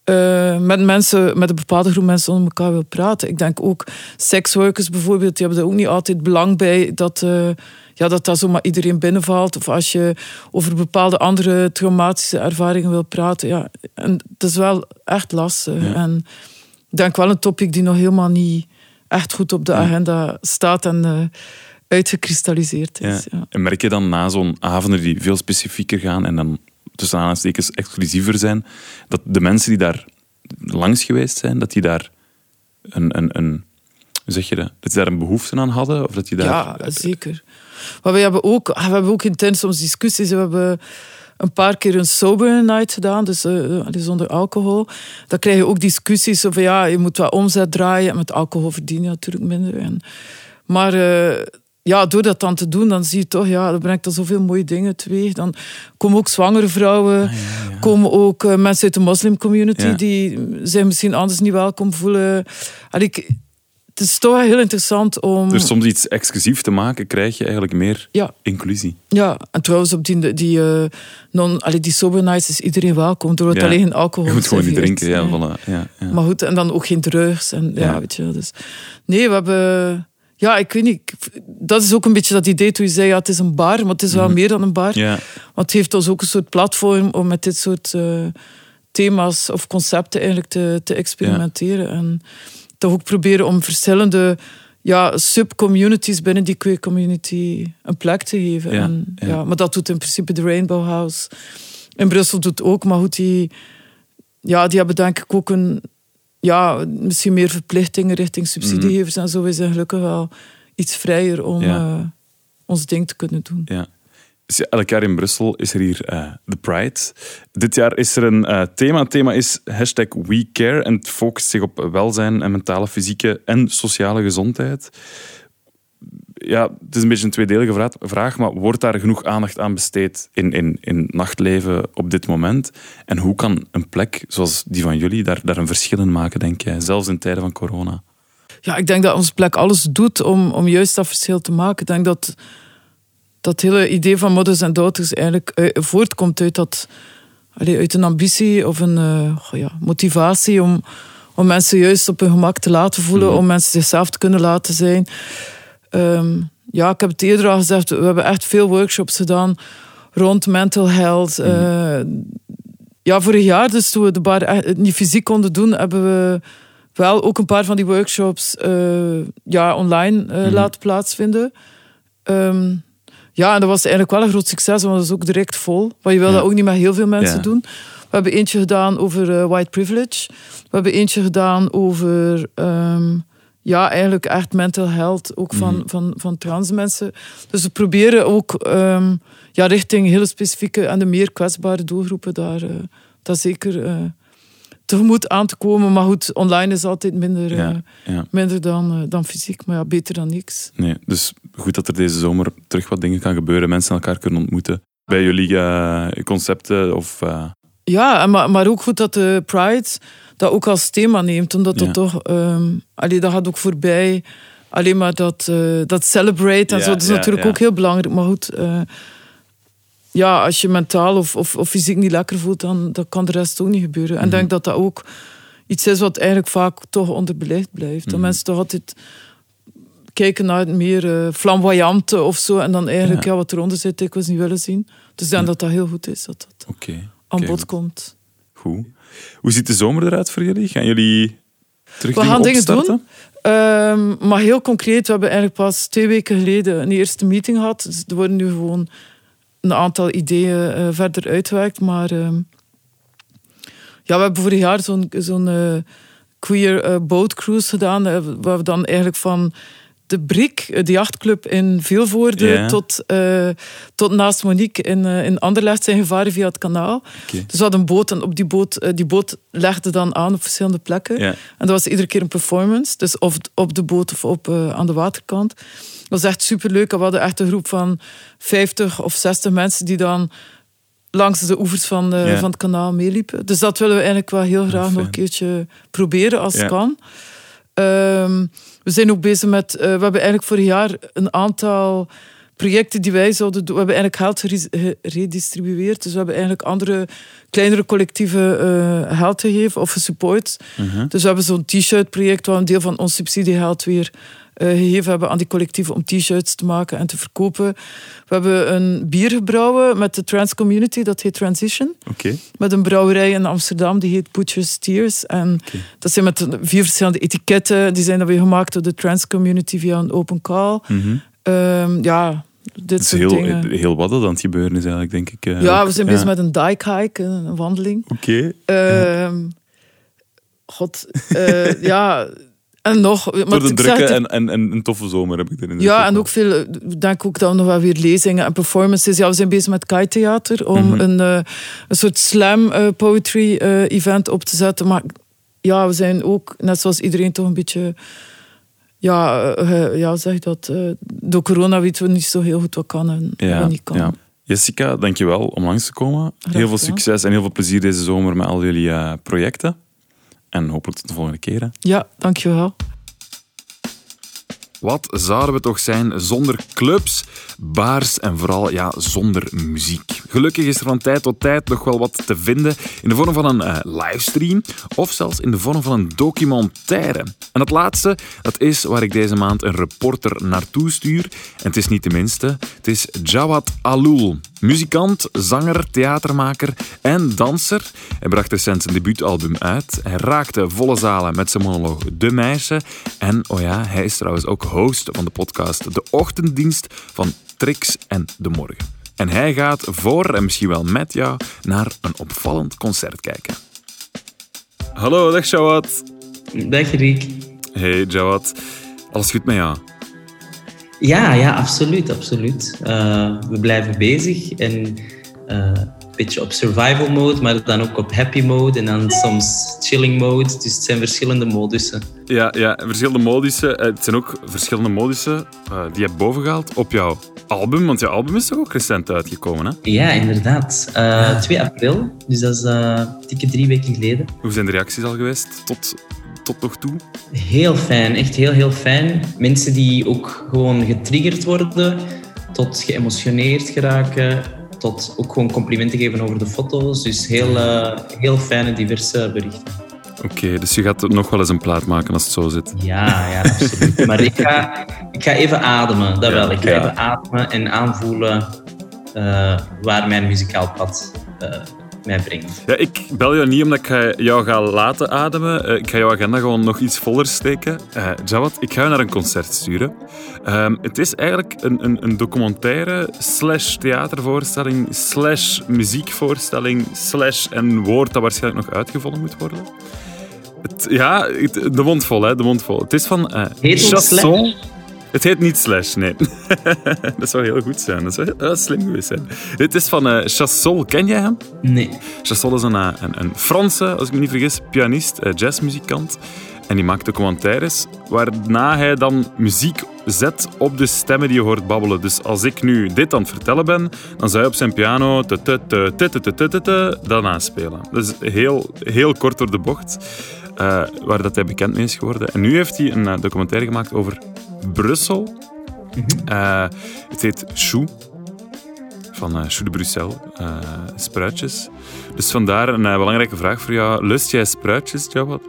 eh, met mensen, met een bepaalde groep mensen onder elkaar wil praten. Ik denk ook seksworkers bijvoorbeeld, die hebben er ook niet altijd belang bij dat, eh, ja, dat dat zomaar iedereen binnenvalt. Of als je over bepaalde andere traumatische ervaringen wil praten. Ja, en het is wel echt lastig. Ja. En ik denk wel een topic die nog helemaal niet echt goed op de agenda staat en eh, uitgekristalliseerd Ja. is. Ja. En merk je dan na zo'n avonden die veel specifieker gaan en dan tussen aanhalingstekens exclusiever zijn, dat de mensen die daar langs geweest zijn, dat die daar een, een, een zeg je dat? Die daar een behoefte aan hadden? Of dat die daar... Ja, zeker. Maar we hebben ook, ah, we hebben ook intern soms discussies. We hebben een paar keer een sober night gedaan, dus eh, zonder alcohol. Dan krijg je ook discussies over, ja, je moet wat omzet draaien. En met alcohol verdien je natuurlijk minder. En, maar eh, ja, door dat dan te doen, dan zie je toch, ja, dat brengt dan zoveel mooie dingen teweeg. Dan komen ook zwangere vrouwen, komen ook eh, mensen uit de moslimcommunity, Ja. die zich misschien anders niet welkom voelen. En ik, het is toch heel interessant om... Dus soms iets exclusief te maken, krijg je eigenlijk meer Ja. inclusie. Ja, en trouwens op die, die, eh, non, allee, die sober nights is iedereen welkom. Er wordt Ja. alleen geen alcohol Je moet gewoon niet drinken, ja, voilà. Ja, ja. Maar goed, en dan ook geen drugs. En, ja. Weet je dus. Nee, we hebben... Ja, ik weet niet. Dat is ook een beetje dat idee toen je zei, ja, het is een bar, maar het is wel meer dan een bar. Mhm. Want het heeft ons ook een soort platform om met dit soort eh, thema's of concepten eigenlijk te, te experimenteren. En toch ook proberen om verschillende ja, sub-communities binnen die queer community een plek te geven. Ja, en, ja. ja. maar dat doet in principe de Rainbow House. In Brussel doet het ook, maar goed, die, ja, die hebben denk ik ook een, ja, misschien meer verplichtingen richting subsidiegevers en zo. We zijn gelukkig wel iets vrijer om Ja. eh, ons ding te kunnen doen. Ja. Dus ja, elk jaar in Brussel is er hier de Pride. Dit jaar is er een eh, thema. Het thema is hashtag WeCare en het focust zich op welzijn en mentale, fysieke en sociale gezondheid. Ja, het is een beetje een tweedelige vra- vraag, maar wordt daar genoeg aandacht aan besteed in, in, in nachtleven op dit moment? En hoe kan een plek zoals die van jullie daar, daar een verschil in maken, denk jij? Zelfs in tijden van corona. Ja, ik denk dat onze plek alles doet om, om juist dat verschil te maken. Ik denk dat dat hele idee van moeders en dochters eigenlijk uit- voortkomt uit, dat, uit een ambitie of een eh, ja, motivatie om, om mensen juist op hun gemak te laten voelen, om mensen zichzelf te kunnen laten zijn. Ehm, ja, ik heb het eerder al gezegd, we hebben echt veel workshops gedaan rond mental health. Eh, ja, vorig jaar, dus toen we de bar echt niet fysiek konden doen, hebben we wel ook een paar van die workshops eh, ja, online eh, laten plaatsvinden. Ehm, ja, en dat was eigenlijk wel een groot succes, want dat was ook direct vol. Maar je wil Ja. dat ook niet met heel veel mensen Ja. doen. We hebben eentje gedaan over white privilege. We hebben eentje gedaan over ehm, ja, eigenlijk echt mental health, ook van, van, van trans mensen. Dus we proberen ook ehm, ja, richting hele specifieke en de meer kwetsbare doelgroepen daar, eh, daar zeker eh, tegemoet aan te komen. Maar goed, online is altijd minder, eh, ja. minder dan, dan fysiek. Maar ja, beter dan niks. Nee, dus goed dat er deze zomer terug wat dingen kan gebeuren. Mensen elkaar kunnen ontmoeten. Bij jullie concepten of... Ja, maar, maar ook goed dat de Pride dat ook als thema neemt. Omdat dat Ja. toch... allee, dat gaat ook voorbij. Alleen maar dat, eh, dat celebrate en Ja, zo. Dat is ja, natuurlijk ook heel belangrijk. Maar goed... eh, ja, als je mentaal of, of, of fysiek niet lekker voelt, dan, dan kan de rest ook niet gebeuren. En ik Mhm. denk dat dat ook iets is wat eigenlijk vaak toch onderbelicht blijft. Dat Mhm. mensen toch altijd kijken naar het meer eh, flamboyante of zo. En dan eigenlijk Ja. ja. wat eronder zit, ik was niet willen zien. Dus ik denk dat dat heel goed is, dat dat aan bod komt. Goed. Hoe ziet de zomer eruit voor jullie? Gaan jullie terug We gaan dingen opstarten? doen. Ehm, maar heel concreet, we hebben eigenlijk pas twee weken geleden een eerste meeting gehad. Dus er worden nu gewoon een aantal ideeën eh, verder uitgewerkt. Maar ehm, ja, we hebben vorig jaar zo'n zo'n eh, queer eh, boat cruise gedaan. waar we dan eigenlijk van de Brik, eh, de jachtclub in Vilvoorde, tot, eh, tot naast Monique in, eh, in Anderlecht zijn gevaren via het kanaal. Dus we hadden een boot en op die boot, die boot legde dan aan op verschillende plekken. En dat was iedere keer een performance. Dus of op de boot of op, aan de waterkant. Dat was echt superleuk. We hadden echt een groep van 50 of 60 mensen die dan langs de oevers van, van het kanaal meeliepen. Dus dat willen we eigenlijk wel heel graag nog een keertje proberen als het kan. Ehm, we zijn ook bezig met... eh, we hebben eigenlijk vorig jaar een aantal projecten die wij zouden doen. We hebben eigenlijk geld gere- geredistribueerd. Dus we hebben eigenlijk andere kleinere collectieven eh, geld gegeven of gesupport. Mhm. Dus we hebben zo'n t-shirt project waar een deel van ons subsidiegeld weer gegeven hebben aan die collectieven om t-shirts te maken en te verkopen. We hebben een bier gebrouwen met de trans community, dat heet Transition. Oké. Met een brouwerij in Amsterdam, die heet Butcher's Tears. En dat zijn met vier verschillende etiketten. Die zijn dan weer gemaakt door de trans community via een open call. Ehm, ja, dit is soort heel, dingen. heel wat dat aan het gebeuren is eigenlijk, denk ik. eh, ja, we zijn bezig met een dike hike, een een wandeling. Oké. Ehm, God, eh, ja. En nog... maar Door de drukke en, en, en een toffe zomer heb ik erin. Ja, en ook veel, ik denk ook dat we nog wel weer lezingen en performances. Ja, we zijn bezig met Kai Theater om Mhm. een, eh, een soort slam eh, poetry eh, event op te zetten. Maar ja, we zijn ook, net zoals iedereen, toch een beetje. Ja, eh, eh, ja zeg dat? eh, door corona weten we niet zo heel goed wat kan en Ja, wat niet kan. ja. Jessica, dankjewel om langs te komen. Graag heel veel succes en heel veel plezier deze zomer met al jullie eh, projecten. En hopelijk tot de volgende keer. hè. Ja, dankjewel. Wat zouden we toch zijn zonder clubs, bars en vooral ja, zonder muziek? Gelukkig is er van tijd tot tijd nog wel wat te vinden in de vorm van een eh, livestream of zelfs in de vorm van een documentaire. En dat laatste, dat is waar ik deze maand een reporter naartoe stuur. En het is niet de minste, het is Jawad Alul. Muzikant, zanger, theatermaker en danser. Hij bracht recent zijn debuutalbum uit. Hij raakte volle zalen met zijn monoloog De Meisje. En oh ja, hij is trouwens ook host van de podcast De Ochtenddienst van Trix en De Morgen. En hij gaat voor en misschien wel met jou naar een opvallend concert kijken. Hallo, dag Jawad. Dag Riek. Hey Jawad. Alles goed met jou? Ja, ja, absoluut, absoluut. Eh, we blijven bezig en eh, een beetje op survival mode, maar dan ook op happy mode en dan soms chilling mode. Dus het zijn verschillende modussen. Ja, ja, verschillende modische. eh, Het zijn ook verschillende modische eh, die je hebt bovengehaald op jouw album. Want jouw album is toch ook recent uitgekomen, hè? Ja, inderdaad. Eh, 2 april, dus dat is dikke drie weken geleden. Hoe zijn de reacties al geweest tot, tot nog toe? Heel fijn, echt heel, heel fijn. Mensen die ook gewoon getriggerd worden, tot geëmotioneerd geraken, tot ook gewoon complimenten geven over de foto's. Dus heel, eh, heel fijne, diverse berichten. Oké, dus je gaat nog wel eens een plaat maken als het zo zit. Ja, ja, absoluut. Maar ik ga, ik ga even ademen, dat Ja, wel. Ik ga ja. even ademen en aanvoelen eh, waar mijn muzikaal pad eh, mij brengt. Ja, ik bel jou niet omdat ik ga- jou ga laten ademen. Eh, ik ga jouw agenda gewoon nog iets voller steken. Eh Jawad, ik ga je naar een concert sturen. Ehm, het is eigenlijk een, een, een documentaire slash theatervoorstelling slash muziekvoorstelling slash een woord dat waarschijnlijk nog uitgevonden moet worden. Het, ja, het- de mond vol, hè, de mond vol. Het is van eh Heet Chasson. Het heet niet Slash, nee. dat zou heel goed zijn. Dat zou, heel slim geweest zijn. Dit is van eh, Chassol. Ken jij hem? Nee. Chassol is een, eh, een, een Franse, als ik me niet vergis, pianist, eh, jazzmuzikant. En die maakt documentaires, waarna hij dan muziek zet op de stemmen die je hoort babbelen. Dus als ik nu dit aan het vertellen ben, dan zou hij op zijn piano dat aanspelen. Dus heel, heel kort door de bocht, waar dat hij bekend mee is geworden. En nu heeft hij een documentaire gemaakt over Brussel. Eh, het heet Chou van eh Chou de Bruxelles, eh, spruitjes. Dus vandaar een belangrijke vraag voor jou. Lust jij spruitjes, Jawad?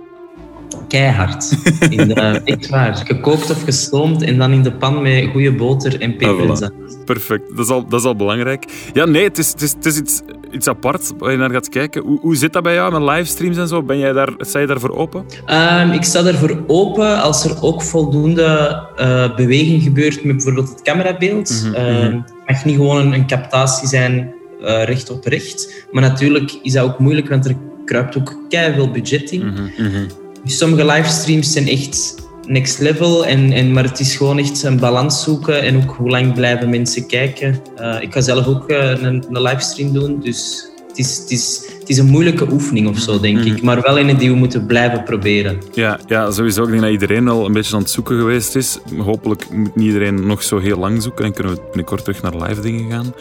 Keihard. In de, echt waar. Gekookt of gestoomd en dan in de pan met goede boter en peper Ah, voilà. zout. Perfect, dat is al, dat is al belangrijk. Ja, nee, het is, het is, het is iets, iets apart waar je naar gaat kijken. Hoe, hoe zit dat bij jou met livestreams en zo? Ben jij daar, sta je daarvoor open? Ehm, ik sta daarvoor open als er ook voldoende eh, beweging gebeurt met bijvoorbeeld het camerabeeld. Mhm. Het mag niet gewoon een, een captatie zijn eh, recht op recht. Maar natuurlijk is dat ook moeilijk, want er kruipt ook veel budget in. Mhm, Dus sommige livestreams zijn echt next level. En, en, maar het is gewoon echt een balans zoeken en ook hoe lang blijven mensen kijken. Eh, ik ga zelf ook eh, een, een livestream doen, dus het is, het, is, het is een moeilijke oefening of zo, denk ik. Maar wel een die we moeten blijven proberen. Ja, ja, sowieso. Ik denk dat iedereen al een beetje aan het zoeken geweest is. Hopelijk moet niet iedereen nog zo heel lang zoeken en kunnen we binnenkort terug naar live dingen gaan.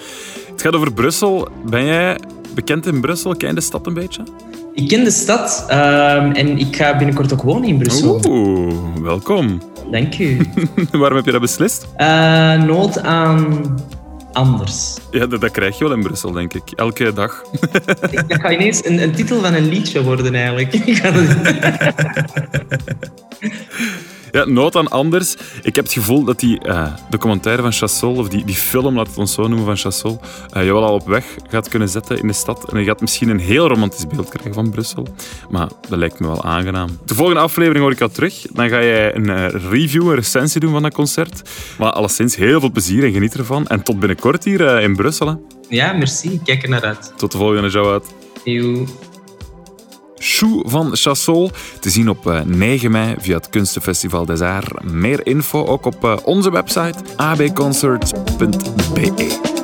Het gaat over Brussel. Ben jij bekend in Brussel? Ken je de stad een beetje? Ik ken de stad ehm, en ik ga binnenkort ook wonen in Brussel. Oeh, welkom. Dank u. Waarom heb je dat beslist? Eh, nood aan anders. Ja, dat, dat krijg je wel in Brussel, denk ik. Elke dag. Ik- Dat gaat ineens een, een titel van een liedje worden, eigenlijk. Ja, nood aan anders. Ik heb het gevoel dat die eh, documentaire van Chassol, of die, die film, laat het ons zo noemen, van Chassol, eh, je wel al op weg gaat kunnen zetten in de stad. En je gaat misschien een heel romantisch beeld krijgen van Brussel. Maar dat lijkt me wel aangenaam. De volgende aflevering hoor ik jou terug. Dan ga jij een eh, review, een recensie doen van dat concert. Maar alleszins heel veel plezier en geniet ervan. En tot binnenkort hier in Brussel. Hè. Ja, merci. Kijk er naar uit. Tot de volgende, Jawad. Eeuw. Chou van Chassol. Te zien op eh, 9 mei via het Kunstenfestival des Arts. Meer info ook op eh, onze website abconcerts.be.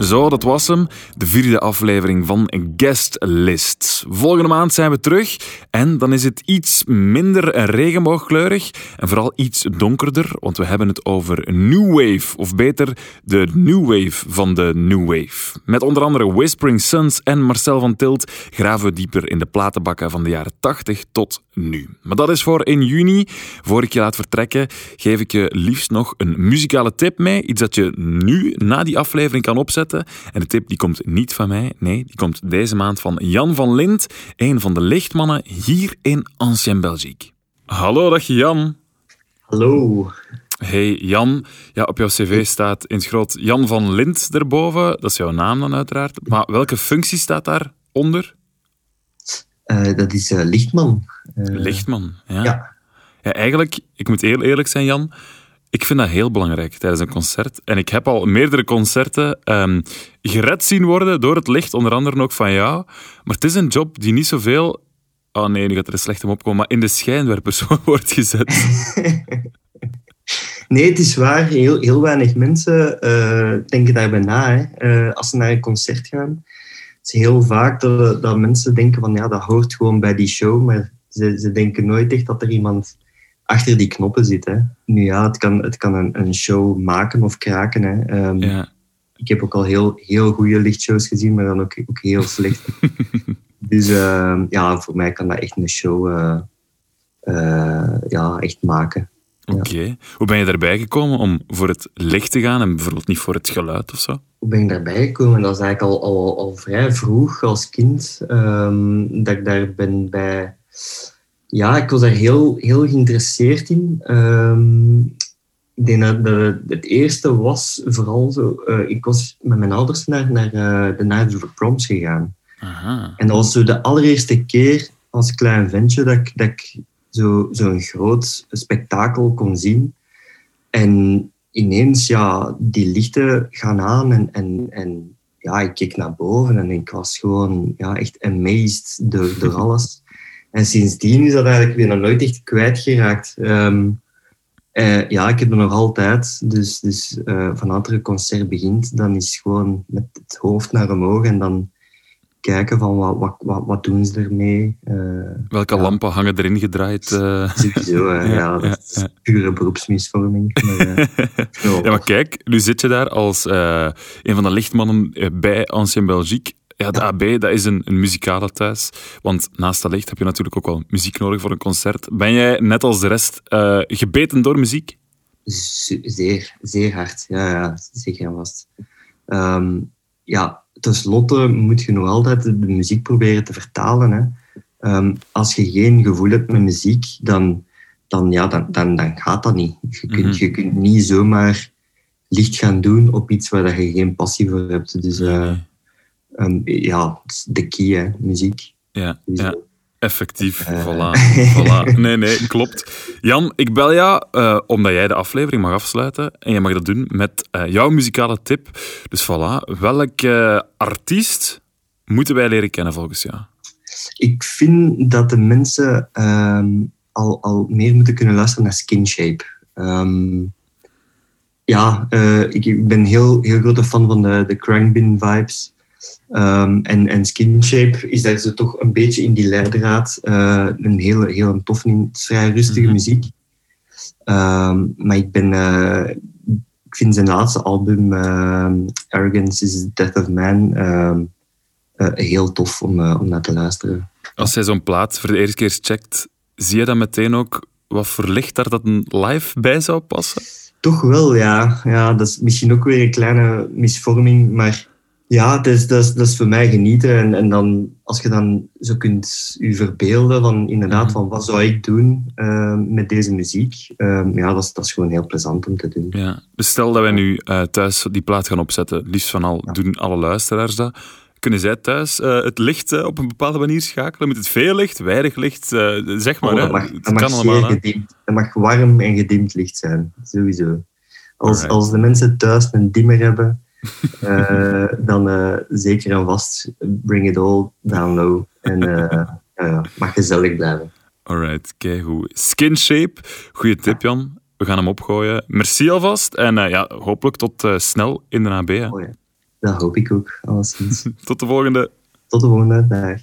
Zo, dat was hem. De vierde aflevering van Guest List. Volgende maand zijn we terug. En dan is het iets minder regenboogkleurig. En vooral iets donkerder. Want we hebben het over New Wave. Of beter, de New Wave van de New Wave. Met onder andere Whispering Suns en Marcel van Tilt graven we dieper in de platenbakken van de jaren 80 tot nu. Maar dat is voor in juni. Voor ik je laat vertrekken, geef ik je liefst nog een muzikale tip mee. Iets dat je nu, na die aflevering, kan opzetten. En de tip die komt niet van mij. Nee, die komt deze maand van Jan van Lint. Een van de lichtmannen hier in Ancien Belgique. Hallo, dag Jan. Hallo. Hey Jan, ja, op jouw cv staat in het groot Jan van Lint erboven. Dat is jouw naam dan uiteraard. Maar welke functie staat daaronder? Eh, dat is eh, Lichtman. Eh, Lichtman, ja. ja. Ja, eigenlijk, ik moet heel eerlijk zijn, Jan. Ik vind dat heel belangrijk tijdens een concert. En ik heb al meerdere concerten ehm, gered zien worden door het licht, onder andere ook van jou. Maar het is een job die niet zoveel... Oh nee, nu gaat er een slechte mop komen, maar in de schijnwerpers wordt gezet. Nee, het is waar. Heel, heel weinig mensen eh, denken daarbij na hè, eh, als ze naar een concert gaan. is heel vaak dat, dat mensen denken van ja, dat hoort gewoon bij die show, maar ze, ze denken nooit echt dat er iemand achter die knoppen zit. Hè. Nu ja, het kan, het kan een, een show maken of kraken. Hè. Ehm, Ja. Ik heb ook al heel, heel goede lichtshows gezien, maar dan ook, ook heel slecht. dus ehm, ja, voor mij kan dat echt een show eh, eh, ja, echt maken. Oké. Hoe ben je daarbij gekomen om voor het licht te gaan en bijvoorbeeld niet voor het geluid of zo? Hoe ben ik daarbij gekomen? Dat is eigenlijk al, al, al vrij vroeg als kind. ehm, dat ik daar ben bij... Ja, ik was daar heel, heel geïnteresseerd in. Ehm, ik denk dat de, het eerste was vooral zo... eh, ik was met mijn ouders naar, naar eh, de Night of the Proms gegaan. Aha. En dat was zo de allereerste keer als klein ventje dat ik, dat ik zo- zo'n groot spektakel kon zien. En ineens, ja, die lichten gaan aan en, en, en ja, ik keek naar boven en ik was gewoon ja, echt amazed door, door alles. En sindsdien is dat eigenlijk weer nog nooit echt kwijtgeraakt. Eh, ja, ik heb er nog altijd. Dus, dus eh vanuit er een concert begint, dan is het gewoon met het hoofd naar omhoog en dan kijken van wat, wat, wat, wat doen ze ermee. Eh, Welke lampen hangen erin gedraaid? sowieso. Ja, ja, dat is ja. pure beroepsmisvorming. Maar, Ja, maar kijk, nu zit je daar als een van de lichtmannen bij Ancien Belgique. Ja, de AB, dat is een, een muzikale thuis. Want naast dat licht heb je natuurlijk ook wel muziek nodig voor een concert. Ben jij, net als de rest, eh, gebeten door muziek? Zeer, zeer hard. Ja, ja zeker en vast. Ehm, ja, tenslotte moet je nog altijd de muziek proberen te vertalen. Hè. Ehm, als je geen gevoel hebt met muziek, dan, dan, ja, dan, dan, dan gaat dat niet. Je kunt, Mhm. je kunt niet zomaar licht gaan doen op iets waar je geen passie voor hebt. Dus eh, ja, de key, hè, muziek. Ja, Dus, ja. Effectief, Eh. voilà, voilà. Nee, nee, klopt. Jan, ik bel jou eh, omdat jij de aflevering mag afsluiten. En je mag dat doen met eh, jouw muzikale tip. Dus voilà, welke artiest moeten wij leren kennen volgens jou? Ik vind dat de mensen ehm, al, al meer moeten kunnen luisteren naar Skin Shape. Ehm, ja, eh, ik, ik ben heel, heel grote fan van de, de Crankbin vibes. Ehm, en, en Skin Shape is daar zo toch een beetje in die leidraad. eh, een hele, heel tof, vrij rustige Mhm. muziek. Ehm, maar ik ben... eh, ik vind zijn laatste album, ehm, Arrogance is the Death of Man, ehm, eh, heel tof om, eh, om naar te luisteren. Als jij zo'n plaat voor de eerste keer checkt, zie je dan meteen ook wat voor licht daar dat een live bij zou passen? Toch wel, ja. ja. Dat is misschien ook weer een kleine misvorming, maar ja, dat is, dat is, dat is voor mij genieten. En, en dan, als je dan zo kunt je verbeelden van inderdaad, Mhm. van wat zou ik doen eh, met deze muziek? Eh, ja, dat is, dat is gewoon heel plezant om te doen. Ja. Dus stel dat wij nu eh, thuis die plaat gaan opzetten, liefst van al doen alle luisteraars dat. Kunnen zij thuis eh, het licht op een bepaalde manier schakelen? Moet het veel licht, weinig licht? zeg maar, Oh, hè. dat mag, het dat mag kan allemaal. gedimd. Dat mag warm en gedimd licht zijn, sowieso. Als, Alright. als de mensen thuis een dimmer hebben, dan eh, zeker en vast bring it all down low. En eh, mag gezellig blijven. Alright, kijk hoe. Skin Shape, goede tip Jan. We gaan hem opgooien. Merci alvast en eh, ja, hopelijk tot eh, snel in de AB. hè. Oh ja. Dat hoop ik ook, alleszins. Tot de volgende. Tot de volgende dag.